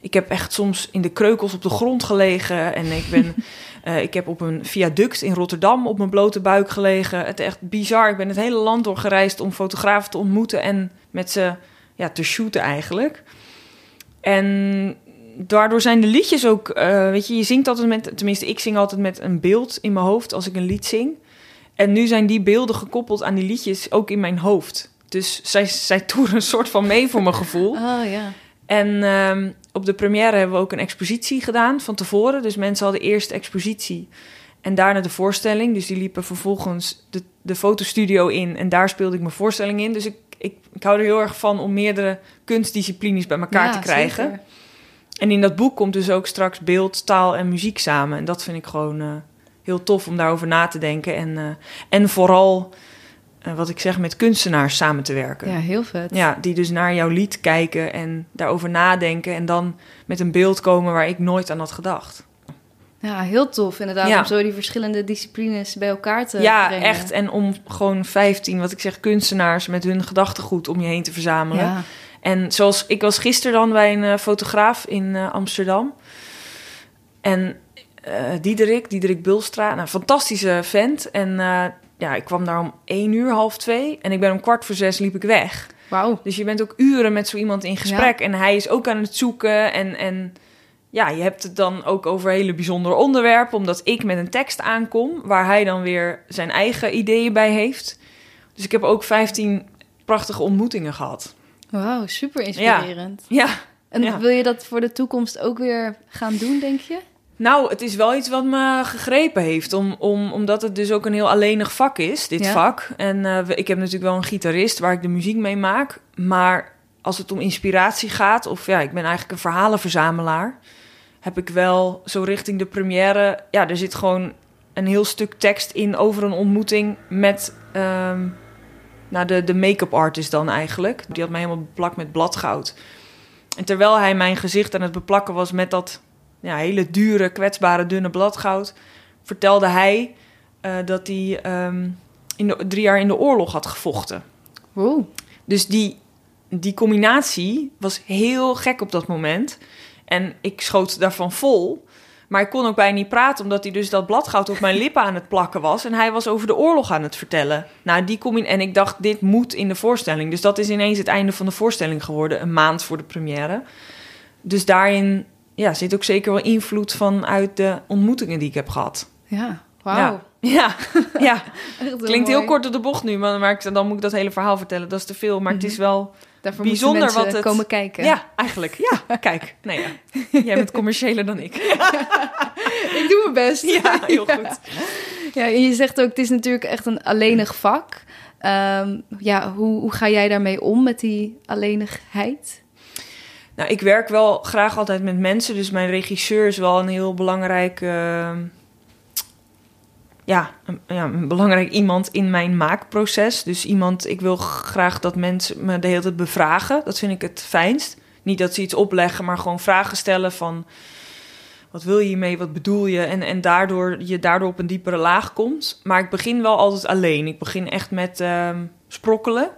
A: ik heb echt soms in de kreukels op de grond gelegen. En ik ben... [LAUGHS] eh, ik heb op een viaduct in Rotterdam op mijn blote buik gelegen. Het echt bizar. Ik ben het hele land doorgereisd om fotografen te ontmoeten en met ze ja, te shooten eigenlijk. En daardoor zijn de liedjes ook, eh, weet je, je zingt altijd met, tenminste ik zing altijd met een beeld in mijn hoofd als ik een lied zing. En nu zijn die beelden gekoppeld aan die liedjes ook in mijn hoofd. Dus zij, zij toeren een soort van mee voor mijn gevoel.
B: Oh ja.
A: En ehm, op de première hebben we ook een expositie gedaan van tevoren. Dus mensen hadden eerst de expositie en daarna de voorstelling. Dus die liepen vervolgens de, de fotostudio in en daar speelde ik mijn voorstelling in. Dus ik, ik, ik hou er heel erg van om meerdere kunstdisciplines bij elkaar
B: Ja,
A: te krijgen.
B: zeker.
A: En in dat boek komt dus ook straks beeld, taal en muziek samen. En dat vind ik gewoon eh, heel tof om daarover na te denken. En, eh, en vooral, eh, wat ik zeg, met kunstenaars samen te werken.
B: Ja, heel vet.
A: Ja, die dus naar jouw lied kijken en daarover nadenken. En dan met een beeld komen waar ik nooit aan had gedacht.
B: Ja, heel tof inderdaad
A: Ja.
B: om zo die verschillende disciplines bij elkaar te
A: ja,
B: brengen.
A: echt. En om gewoon 15, wat ik zeg, kunstenaars met hun gedachtegoed om je heen te verzamelen.
B: Ja.
A: En zoals ik was gisteren dan bij een eh, fotograaf in eh, Amsterdam. En Diederik, Diederik Bulstra, nou, fantastische vent. En ja, ik kwam daar om één uur, half twee. En ik ben om kwart voor zes liep ik weg.
B: Wauw.
A: Dus je bent ook uren met zo iemand in gesprek. En hij is ook aan het zoeken. En, en ja, je hebt het dan ook over hele bijzondere onderwerpen. Omdat ik met een tekst aankom. Waar hij dan weer zijn eigen ideeën bij heeft. Dus ik heb ook 15 prachtige ontmoetingen gehad.
B: Wauw, super inspirerend.
A: Ja,
B: En
A: ja.
B: wil je dat voor de toekomst ook weer gaan doen, denk je?
A: Nou, het is wel iets wat me gegrepen heeft. Om, om, omdat het dus ook een heel alleenig vak is, dit
B: Ja.
A: vak. En eh, ik heb natuurlijk wel een gitarist waar ik de muziek mee maak. Maar als het om inspiratie gaat, of ja, ik ben eigenlijk een verhalenverzamelaar. Heb ik wel zo richting de première. Ja, er zit gewoon een heel stuk tekst in over een ontmoeting met. ehm, nou, de, de make-up artist dan eigenlijk. Die had mij helemaal beplakt met bladgoud. En terwijl hij mijn gezicht aan het beplakken was met dat ja, hele dure, kwetsbare, dunne bladgoud, vertelde hij eh, dat hij ehm, in de, drie jaar in de oorlog had gevochten.
B: Wow.
A: Dus die, die combinatie was heel gek op dat moment. En ik schoot daarvan vol. Maar ik kon ook bijna niet praten, omdat hij dus dat bladgoud op mijn [LAUGHS] lippen aan het plakken was. En hij was over de oorlog aan het vertellen. Nou, die combin en ik dacht, dit moet in de voorstelling. Dus dat is ineens het einde van de voorstelling geworden, een maand voor de première. Dus daarin ja, zit ook zeker wel invloed van uit de ontmoetingen die ik heb gehad.
B: Ja, wauw.
A: Ja, ja. [LAUGHS] Klinkt heel kort op de bocht nu, maar maar dan moet ik dat hele verhaal vertellen. Dat is te veel, maar het is wel...
B: Daarvoor
A: bijzonder
B: mensen
A: wat het-
B: komen kijken.
A: Ja, eigenlijk. Ja, kijk. Nee, ja. [LAUGHS] Jij bent commerciëler dan ik. [LAUGHS]
B: ik doe mijn best.
A: Ja, heel goed.
B: Ja, en je zegt ook, het is natuurlijk echt een alleenig vak. Ehm, ja, hoe, hoe ga jij daarmee om met die alleenigheid?
A: Nou, ik werk wel graag altijd met mensen. Dus mijn regisseur is wel een heel belangrijk... eh, ja, ja, een belangrijk iemand in mijn maakproces. Dus iemand, ik wil graag dat mensen me de hele tijd bevragen. Dat vind ik het fijnst. Niet dat ze iets opleggen, maar gewoon vragen stellen van... Wat wil je hiermee? Wat bedoel je? En, en daardoor je daardoor op een diepere laag komt. Maar ik begin wel altijd alleen. Ik begin echt met ehm, sprokkelen.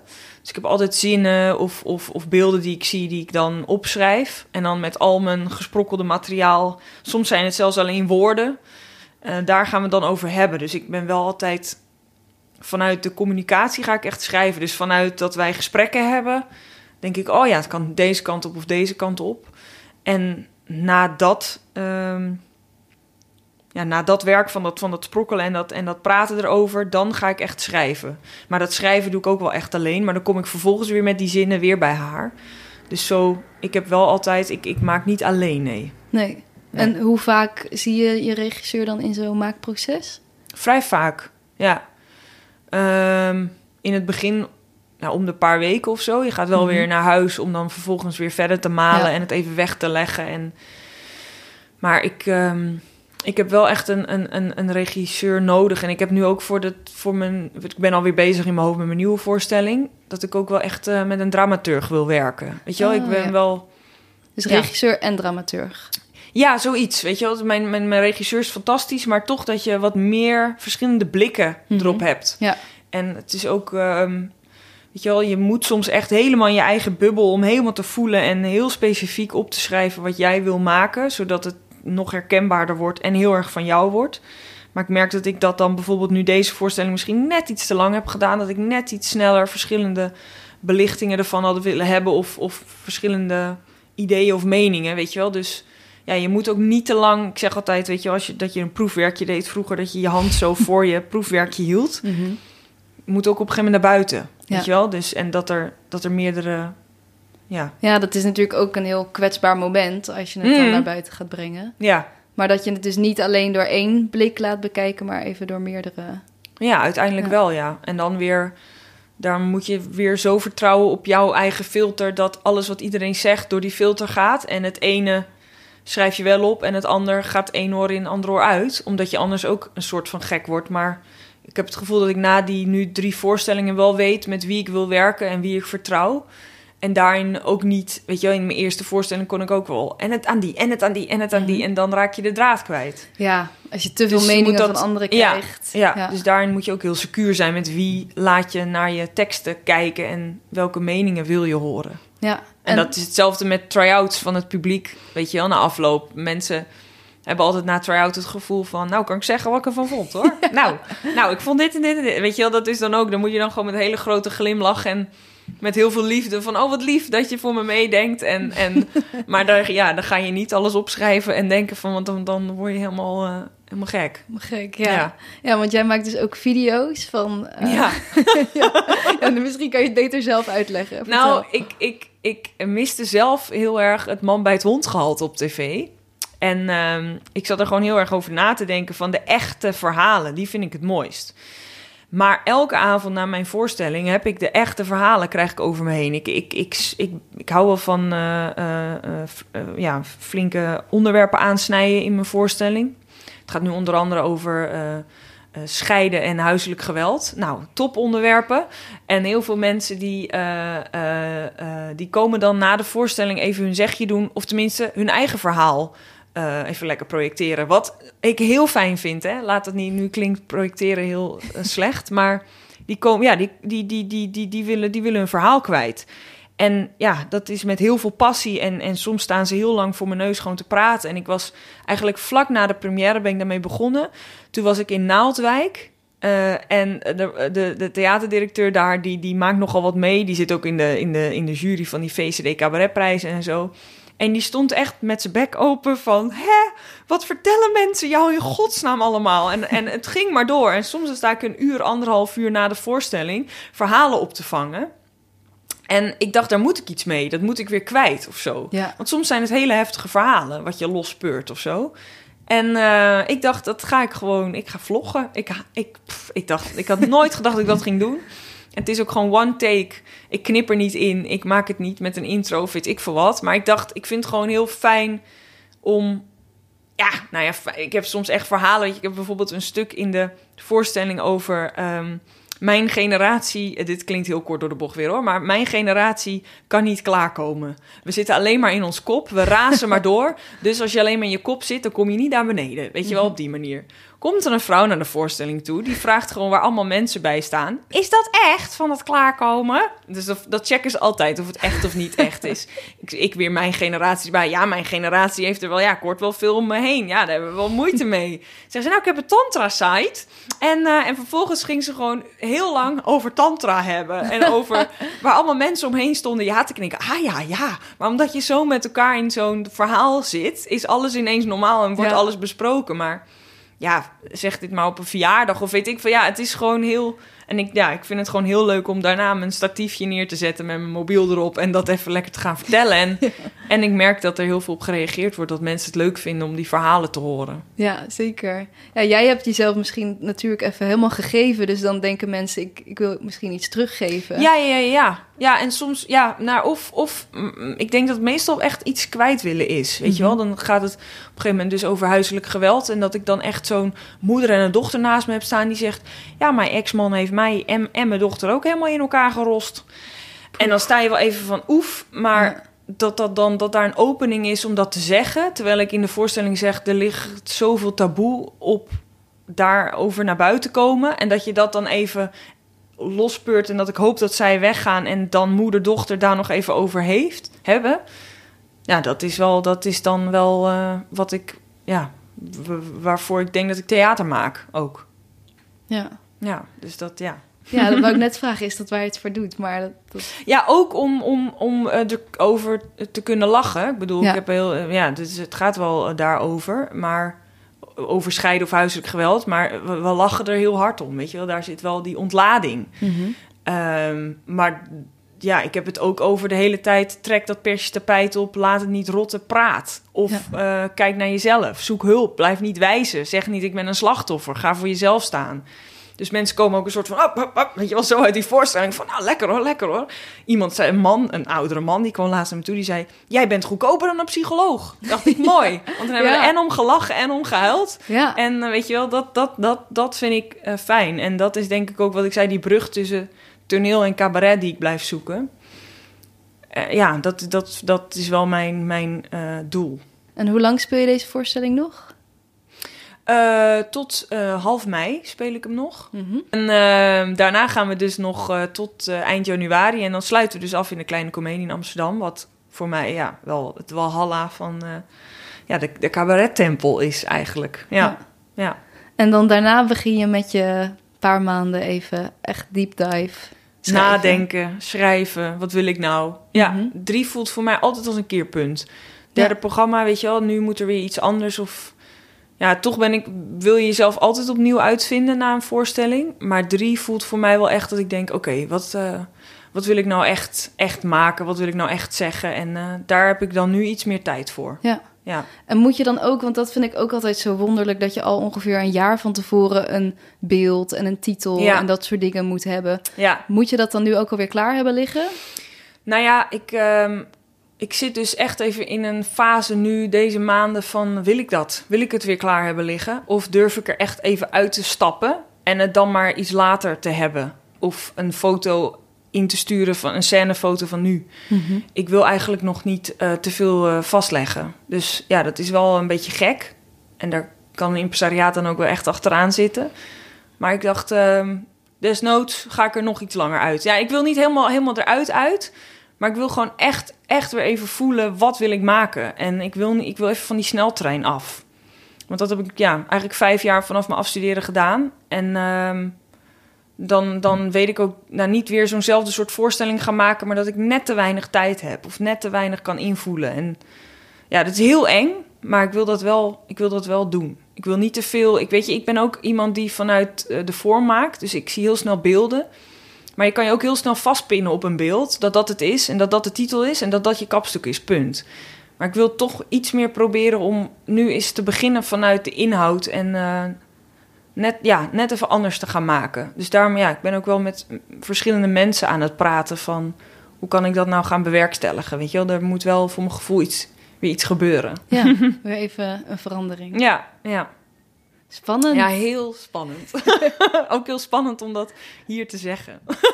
A: Dus ik heb altijd zinnen of, of, of beelden die ik zie, die ik dan opschrijf. En dan met al mijn gesprokkelde materiaal. Soms zijn het zelfs alleen woorden. Eh, daar gaan we het dan over hebben. Dus ik ben wel altijd vanuit de communicatie ga ik echt schrijven. Dus vanuit dat wij gesprekken hebben, denk ik, oh ja, het kan deze kant op of deze kant op. En na dat, ehm, ja, na dat werk van dat, van dat sprokkelen en dat, en dat praten erover, dan ga ik echt schrijven. Maar dat schrijven doe ik ook wel echt alleen. Maar dan kom ik vervolgens weer met die zinnen weer bij haar. Dus zo, ik heb wel altijd, ik, ik maak niet alleen, nee.
B: Nee. En hoe vaak zie je je regisseur dan in zo'n maakproces?
A: Vrij vaak, ja. Ehm, in het begin, nou, om de paar weken of zo. Je gaat wel
B: Mhm.
A: weer naar huis om dan vervolgens weer verder te malen
B: Ja.
A: en het even weg te leggen. En Maar ik, ehm, ik heb wel echt een, een, een, een regisseur nodig. En ik heb nu ook voor, de, voor mijn... Ik ben alweer bezig in mijn hoofd met mijn nieuwe voorstelling. Dat ik ook wel echt eh, met een dramaturg wil werken. Weet je wel,
B: Oh,
A: ik ben
B: ja.
A: wel...
B: Dus
A: Ja.
B: regisseur en dramaturg.
A: Ja, zoiets. Weet je wel, mijn, mijn, mijn regisseur is fantastisch, maar toch dat je wat meer verschillende blikken
B: Mhm.
A: erop hebt.
B: Ja.
A: En het is ook, ehm, weet je wel, je moet soms echt helemaal in je eigen bubbel om helemaal te voelen en heel specifiek op te schrijven wat jij wil maken, zodat het nog herkenbaarder wordt en heel erg van jou wordt. Maar ik merk dat ik dat dan bijvoorbeeld nu deze voorstelling misschien net iets te lang heb gedaan, dat ik net iets sneller verschillende belichtingen ervan had willen hebben of, of verschillende ideeën of meningen, weet je wel. Dus ja, je moet ook niet te lang. Ik zeg altijd, weet je, als je dat je een proefwerkje deed vroeger, dat je je hand zo [LAUGHS] voor je proefwerkje hield,
B: Mhm.
A: moet ook op een gegeven moment naar buiten,
B: Ja.
A: weet je wel. Dus en dat er dat er meerdere, ja,
B: Ja, dat is natuurlijk ook een heel kwetsbaar moment als je het dan
A: Mhm.
B: naar buiten gaat brengen.
A: ja,
B: Maar dat je het dus niet alleen door één blik laat bekijken, maar even door meerdere.
A: ja, uiteindelijk
B: Ja.
A: wel, ja. En dan weer, daar moet je weer zo vertrouwen op jouw eigen filter dat alles wat iedereen zegt door die filter gaat en het ene schrijf je wel op en het ander gaat één oor in, ander oor uit, omdat je anders ook een soort van gek wordt. Maar ik heb het gevoel dat ik na die nu drie voorstellingen wel weet met wie ik wil werken en wie ik vertrouw. En daarin ook niet, weet je wel, in mijn eerste voorstelling kon ik ook wel. En het aan die, en het aan die, en het aan die.
B: Mhm.
A: En dan raak je de draad kwijt.
B: Ja, als je te veel
A: Dus
B: meningen
A: dat-
B: van anderen
A: Ja,
B: krijgt.
A: Ja, dus daarin moet je ook heel secuur zijn met wie laat je naar je teksten kijken en welke meningen wil je horen.
B: ja.
A: En, dat is hetzelfde met try-outs van het publiek. Weet je wel, na afloop. Mensen hebben altijd na try-out het gevoel van... nou, kan ik zeggen wat ik ervan vond, hoor. [LAUGHS] Nou, nou, ik vond dit en dit en dit. Weet je wel, dat is dan ook... dan moet je dan gewoon met een hele grote glimlach... en met heel veel liefde van... oh, wat lief dat je voor me meedenkt. En, en, [LAUGHS] maar daar, ja, dan ga je niet alles opschrijven en denken van... want dan, dan word je helemaal, eh, helemaal gek.
B: Gek, ja. ja.
A: Ja.
B: want jij maakt dus ook video's van... eh,
A: ja. [LAUGHS]
B: ja, en misschien kan je het beter zelf uitleggen.
A: Nou, ik, ik, ik miste zelf heel erg het man bij het hond gehalte op tv. En ehm, ik zat er gewoon heel erg over na te denken van de echte verhalen, die vind ik het mooist. Maar elke avond na mijn voorstelling heb ik de echte verhalen krijg ik over me heen. Ik, ik, ik, ik, ik hou wel van eh, eh, eh, ja, flinke onderwerpen aansnijden in mijn voorstelling. Het gaat nu onder andere over scheiden en huiselijk geweld. Nou, top onderwerpen. En heel veel mensen die, die komen dan na de voorstelling even hun zegje doen. Of tenminste hun eigen verhaal eh, even lekker projecteren. Wat ik heel fijn vind. Hè? Laat het niet, nu klinkt projecteren heel eh, slecht. Maar die, komen, ja, die, die, die, die, die, die, willen, die willen hun verhaal kwijt. En ja, dat is met heel veel passie. En, en soms staan ze heel lang voor mijn neus gewoon te praten. En ik was eigenlijk vlak na de première ben ik daarmee begonnen. Toen was ik in Naaldwijk. Eh, en de, de, de theaterdirecteur daar, die, die maakt nogal wat mee. Die zit ook in de, in de, in de jury van die VCD Cabaretprijzen en zo. En die stond echt met zijn bek open van... Hè, wat vertellen mensen jou in godsnaam allemaal? En, en het ging maar door. En soms sta ik een uur, anderhalf uur na de voorstelling... verhalen op te vangen. En ik dacht, daar moet ik iets mee. Dat moet ik weer kwijt of zo.
B: Ja.
A: Want soms zijn het hele heftige verhalen... wat je lospeurt of zo. En eh, ik dacht, dat ga ik gewoon... Ik ga vloggen. Ik, ik, pff, ik, dacht, ik had nooit gedacht dat ik dat ging doen. Het is ook gewoon one take. Ik knip er niet in. Ik maak het niet met een intro of weet ik veel wat. Maar ik dacht, ik vind het gewoon heel fijn om... Ja, nou ja, ik heb soms echt verhalen. Ik heb bijvoorbeeld een stuk in de voorstelling over... ehm, mijn generatie, eh, dit klinkt heel kort door de bocht weer hoor, maar mijn generatie kan niet klaarkomen. We zitten alleen maar in ons kop, we razen [LAUGHS] maar door. Dus als je alleen maar in je kop zit, dan kom je niet naar beneden. Weet je wel, op die manier. Komt er een vrouw naar de voorstelling toe, die vraagt gewoon waar allemaal mensen bij staan. Is dat echt van het klaarkomen? Dus dat, dat checken ze altijd of het echt of niet echt is. Ik, ik weer mijn generatie bij. Ja, mijn generatie heeft er wel, ja, ik hoort wel veel om me heen. Ja, daar hebben we wel moeite mee. Zeggen ze, nou, ik heb een tantra-site. En, eh, en vervolgens ging ze gewoon heel lang over tantra hebben. En over waar allemaal mensen omheen stonden ja te knikken. Ah ja, ja. Maar omdat je zo met elkaar in zo'n verhaal zit, is alles ineens normaal en wordt
B: Ja.
A: alles besproken. Maar ja, zeg dit maar op een verjaardag of weet ik van ja, het is gewoon heel. En ik, ja, ik vind het gewoon heel leuk om daarna mijn statiefje neer te zetten met mijn mobiel erop en dat even lekker te gaan vertellen. En, [LAUGHS] en ik merk dat er heel veel op gereageerd wordt, dat mensen het leuk vinden om die verhalen te horen.
B: Ja, zeker. Ja, jij hebt jezelf misschien natuurlijk even helemaal gegeven, dus dan denken mensen, ik, ik wil misschien iets teruggeven.
A: Ja, ja, ja, ja. En soms, ja, nou, of, of mm, ik denk dat het meestal echt iets kwijt willen is. Weet je wel, dan gaat het op een gegeven moment dus over huiselijk geweld. En dat ik dan echt zo'n moeder en een dochter naast me heb staan die zegt: Ja, mijn ex-man heeft mij en, en mijn dochter ook helemaal in elkaar gerost. En dan sta je wel even van oef, maar.
B: Ja.
A: Dat, dat, dan, dat daar een opening is om dat te zeggen. Terwijl ik in de voorstelling zeg: er ligt zoveel taboe op daarover naar buiten komen. En dat je dat dan even lospeurt en dat ik hoop dat zij weggaan en dan moeder dochter daar nog even over heeft hebben. Ja, dat is wel dat is dan wel eh, wat ik ja waarvoor ik denk dat ik theater maak ook.
B: Ja.
A: Ja, dus dat ja.
B: Ja, dat wou ik net [LAUGHS] vragen, is dat waar je het voor doet? Maar dat, dat-
A: Ja, ook om, om, om eh, erover te kunnen lachen. Ik bedoel,
B: Ja.
A: ik heb heel, eh, ja, dus het gaat wel daarover, maar over scheiden of huiselijk geweld, maar we, we lachen er heel hard om, weet je wel. Daar zit wel die ontlading. Ehm, maar ja, ik heb het ook over de hele tijd. Trek dat persje tapijt op, laat het niet rotten, praat. Of eh, kijk naar jezelf, zoek hulp, blijf niet wijzen. Zeg niet, ik ben een slachtoffer, ga voor jezelf staan. Dus mensen komen ook een soort van, op, op, op, weet je wel, zo uit die voorstelling van, nou, lekker hoor, lekker hoor. Iemand zei, een man, een oudere man, die kwam laatst naar me toe, die zei, jij bent goedkoper dan een psycholoog. Dacht ik, [LAUGHS] mooi. Want dan hebben
B: Ja.
A: we en om gelachen en om gehuild.
B: ja.
A: En eh, weet je wel, dat, dat, dat, dat vind ik eh, fijn. En dat is denk ik ook wat ik zei, die brug tussen toneel en cabaret die ik blijf zoeken. Eh, ja, dat, dat, dat is wel mijn, mijn doel.
B: En hoe lang speel je deze voorstelling nog?
A: Eh, tot eh, half mei speel ik hem nog. En eh, daarna gaan we dus nog eh, tot eind januari. En dan sluiten we dus af in de Kleine Comedie in Amsterdam. Wat voor mij ja, wel het walhalla van ja, de, de cabarettempel is eigenlijk. Ja,
B: Ja.
A: ja.
B: En dan daarna begin je met je paar maanden even echt deep dive. schrijven.
A: Nadenken, schrijven, wat wil ik nou? Ja,
B: Mhm.
A: drie voelt voor mij altijd als een keerpunt. Derde
B: Ja.
A: programma, weet je wel, nu moet er weer iets anders. Of ja, toch ben ik, wil je jezelf altijd opnieuw uitvinden na een voorstelling. Maar drie voelt voor mij wel echt dat ik denk, oké, wat, eh, wat wil ik nou echt, echt maken? Wat wil ik nou echt zeggen? En eh, daar heb ik dan nu iets meer tijd voor.
B: Ja.
A: Ja,
B: En moet je dan ook, want dat vind ik ook altijd zo wonderlijk, dat je al ongeveer een jaar van tevoren een beeld en een titel
A: Ja.
B: en dat soort dingen moet hebben.
A: ja.
B: Moet je dat dan nu ook alweer klaar hebben liggen?
A: Nou ja, ik, ehm, ik zit dus echt even in een fase nu deze maanden van... wil ik dat? Wil ik het weer klaar hebben liggen? Of durf ik er echt even uit te stappen en het dan maar iets later te hebben? Of een foto in te sturen van een scènefoto van nu. Ik wil eigenlijk nog niet eh, te veel eh, vastleggen. Dus ja, dat is wel een beetje gek. En daar kan een impresariaat dan ook wel echt achteraan zitten. Maar ik dacht, ehm, desnoods ga ik er nog iets langer uit. Ja, ik wil niet helemaal, helemaal eruit uit. Maar ik wil gewoon echt, echt weer even voelen, wat wil ik maken? En ik wil, ik wil even van die sneltrein af. Want dat heb ik ja, eigenlijk vijf jaar vanaf mijn afstuderen gedaan. En ehm, dan, dan weet ik ook nou, niet weer zo'nzelfde soort voorstelling gaan maken... maar dat ik net te weinig tijd heb of net te weinig kan invoelen. En ja, dat is heel eng, maar ik wil dat wel, ik wil dat wel doen. Ik wil niet te veel... Ik, weet je, ik ben ook iemand die vanuit eh, de vorm maakt. Dus ik zie heel snel beelden. Maar je kan je ook heel snel vastpinnen op een beeld. Dat dat het is en dat dat de titel is en dat dat je kapstuk is, punt. Maar ik wil toch iets meer proberen om nu eens te beginnen vanuit de inhoud en eh, net, ja, net even anders te gaan maken. Dus daarom, ja, ik ben ook wel met verschillende mensen aan het praten van hoe kan ik dat nou gaan bewerkstelligen. Weet je wel, er moet wel voor mijn gevoel iets, weer iets gebeuren.
B: Ja, [LAUGHS] weer even een verandering.
A: Ja, ja.
B: Spannend.
A: Ja, heel spannend. [LAUGHS] ook heel spannend om dat hier te zeggen. [LAUGHS]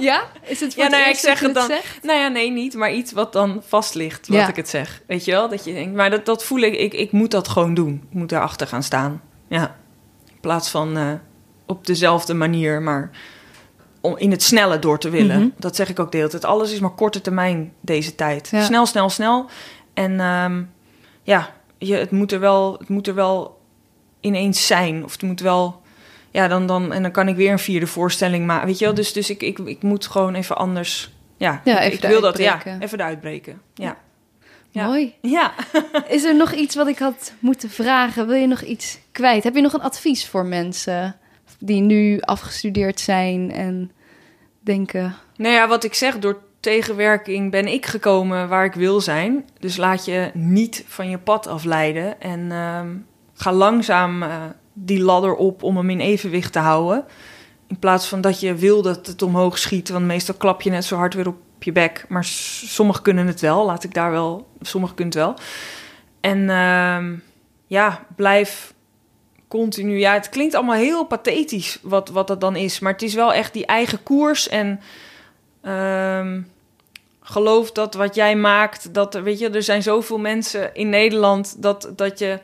B: Ja? Is het voor
A: Ja, nou ik zeg
B: je
A: het dan.
B: zegt?
A: Nou ja, nee, niet, maar iets wat dan vast ligt, wat
B: Ja.
A: ik het zeg. Weet je wel? Dat je denkt, maar dat, dat voel ik, ik, ik moet dat gewoon doen. Ik moet daarachter gaan staan. Ja. In plaats van eh, op dezelfde manier, maar om in het snelle door te willen.
B: Mhm.
A: Dat zeg ik ook de hele tijd. Alles is maar korte termijn deze tijd.
B: Ja.
A: Snel, snel, snel. En ehm, ja, je, het, moet er wel, het moet er wel ineens zijn. Of het moet wel... Ja, dan, dan, en dan kan ik weer een vierde voorstelling maken. Weet je wel? Dus, dus ik, ik, ik moet gewoon even anders... Ja,
B: Ja,
A: ik- wil dat, ja, even uitbreken. Ja. Ja.
B: Mooi.
A: Ja. [LAUGHS]
B: Is er nog iets wat ik had moeten vragen? Wil je nog iets kwijt? Heb je nog een advies voor mensen? die nu afgestudeerd zijn en denken...
A: Nou ja, wat ik zeg, door tegenwerking ben ik gekomen waar ik wil zijn. Dus laat je niet van je pad afleiden en ehm, ga langzaam uh, die ladder op om hem in evenwicht te houden. In plaats van dat je wil dat het omhoog schiet, want meestal klap je net zo hard weer op je bek. Maar sommigen kunnen het wel, laat ik daar wel, sommigen kunnen het wel. En uh, ja, blijf continu. Ja, het klinkt allemaal heel pathetisch wat, wat dat dan is. Maar het is wel echt die eigen koers. En um, geloof dat wat jij maakt, dat weet je, er zijn zoveel mensen in Nederland dat, dat je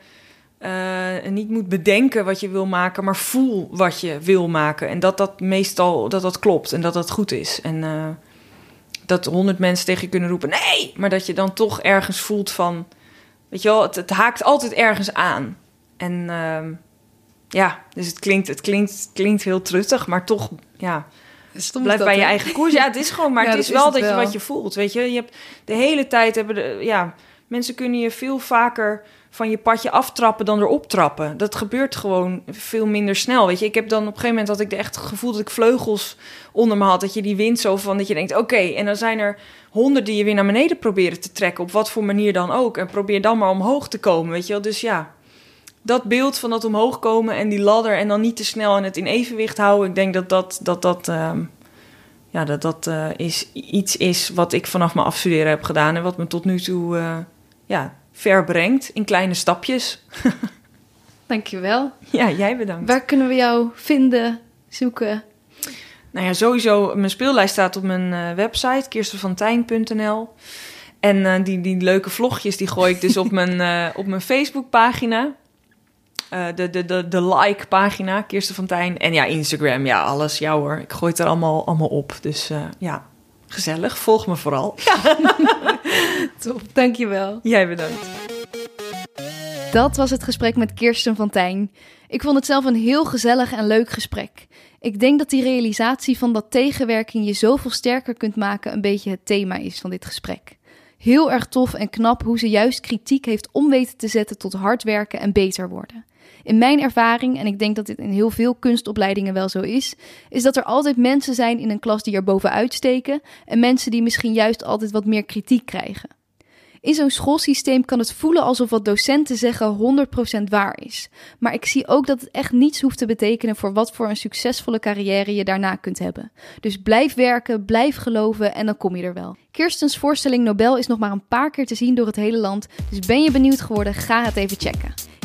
A: uh, niet moet bedenken wat je wil maken, maar voel wat je wil maken. En dat dat meestal dat dat klopt en dat dat goed is. En uh, dat honderd mensen tegen je kunnen roepen: nee, maar dat je dan toch ergens voelt van, weet je wel, het, het haakt altijd ergens aan. En uh, ja, dus het klinkt, het klinkt, het klinkt heel truttig, maar toch, ja. Blijf bij je eigen koers. Ja, het is gewoon, maar [LAUGHS] het is wel dat je wat je voelt. Weet je, je hebt de hele tijd hebben de, ja, mensen kunnen je veel vaker van je padje aftrappen dan erop trappen. Dat gebeurt gewoon veel minder snel. Weet je, ik heb dan op een gegeven moment dat ik echt gevoel dat ik vleugels onder me had. Dat je die wind zo van dat je denkt: oké, en dan zijn er honderd die je weer naar beneden proberen te trekken. Op wat voor manier dan ook. En probeer dan maar omhoog te komen. Weet je wel, dus ja. Dat beeld van dat omhoog komen en die ladder en dan niet te snel en het in evenwicht houden. Ik denk dat dat, dat, dat, uh, ja, dat, dat uh, is, iets is wat ik vanaf mijn afstuderen heb gedaan. En wat me tot nu toe uh, ja, ver brengt in kleine stapjes. [LAUGHS]
B: Dankjewel.
A: Ja, jij bedankt.
B: Waar kunnen we jou vinden, zoeken?
A: Nou ja, sowieso, mijn speellijst staat op mijn uh, website, kirstenvantijn.nl. En uh, die, die leuke vlogjes, die gooi ik dus op mijn, uh, [LAUGHS] op mijn Facebookpagina. de, de, de, de like-pagina, Kirsten. En ja, Instagram, ja, alles, jou hoor. Ik gooi het er allemaal, allemaal op. Dus ja, gezellig. Volg me vooral. Ja. [LAUGHS]
B: Top, dankjewel.
A: Jij bedankt.
B: Dat was het gesprek met Kirsten van Tijn. Ik vond het zelf een heel gezellig en leuk gesprek. Ik denk dat die realisatie van dat tegenwerking je zoveel sterker kunt maken een beetje het thema is van dit gesprek. Heel erg tof en knap hoe ze juist kritiek heeft om weten te zetten tot hard werken en beter worden. In mijn ervaring, en ik denk dat dit in heel veel kunstopleidingen wel zo is, is dat er altijd mensen zijn in een klas die er bovenuit steken en mensen die misschien juist altijd wat meer kritiek krijgen. In zo'n schoolsysteem kan het voelen alsof wat docenten zeggen 100% waar is. Maar ik zie ook dat het echt niets hoeft te betekenen voor wat voor een succesvolle carrière je daarna kunt hebben. Dus blijf werken, blijf geloven en dan kom je er wel. Kirstens voorstelling Nobel is nog maar een paar keer te zien door het hele land. Dus ben je benieuwd geworden, ga het even checken.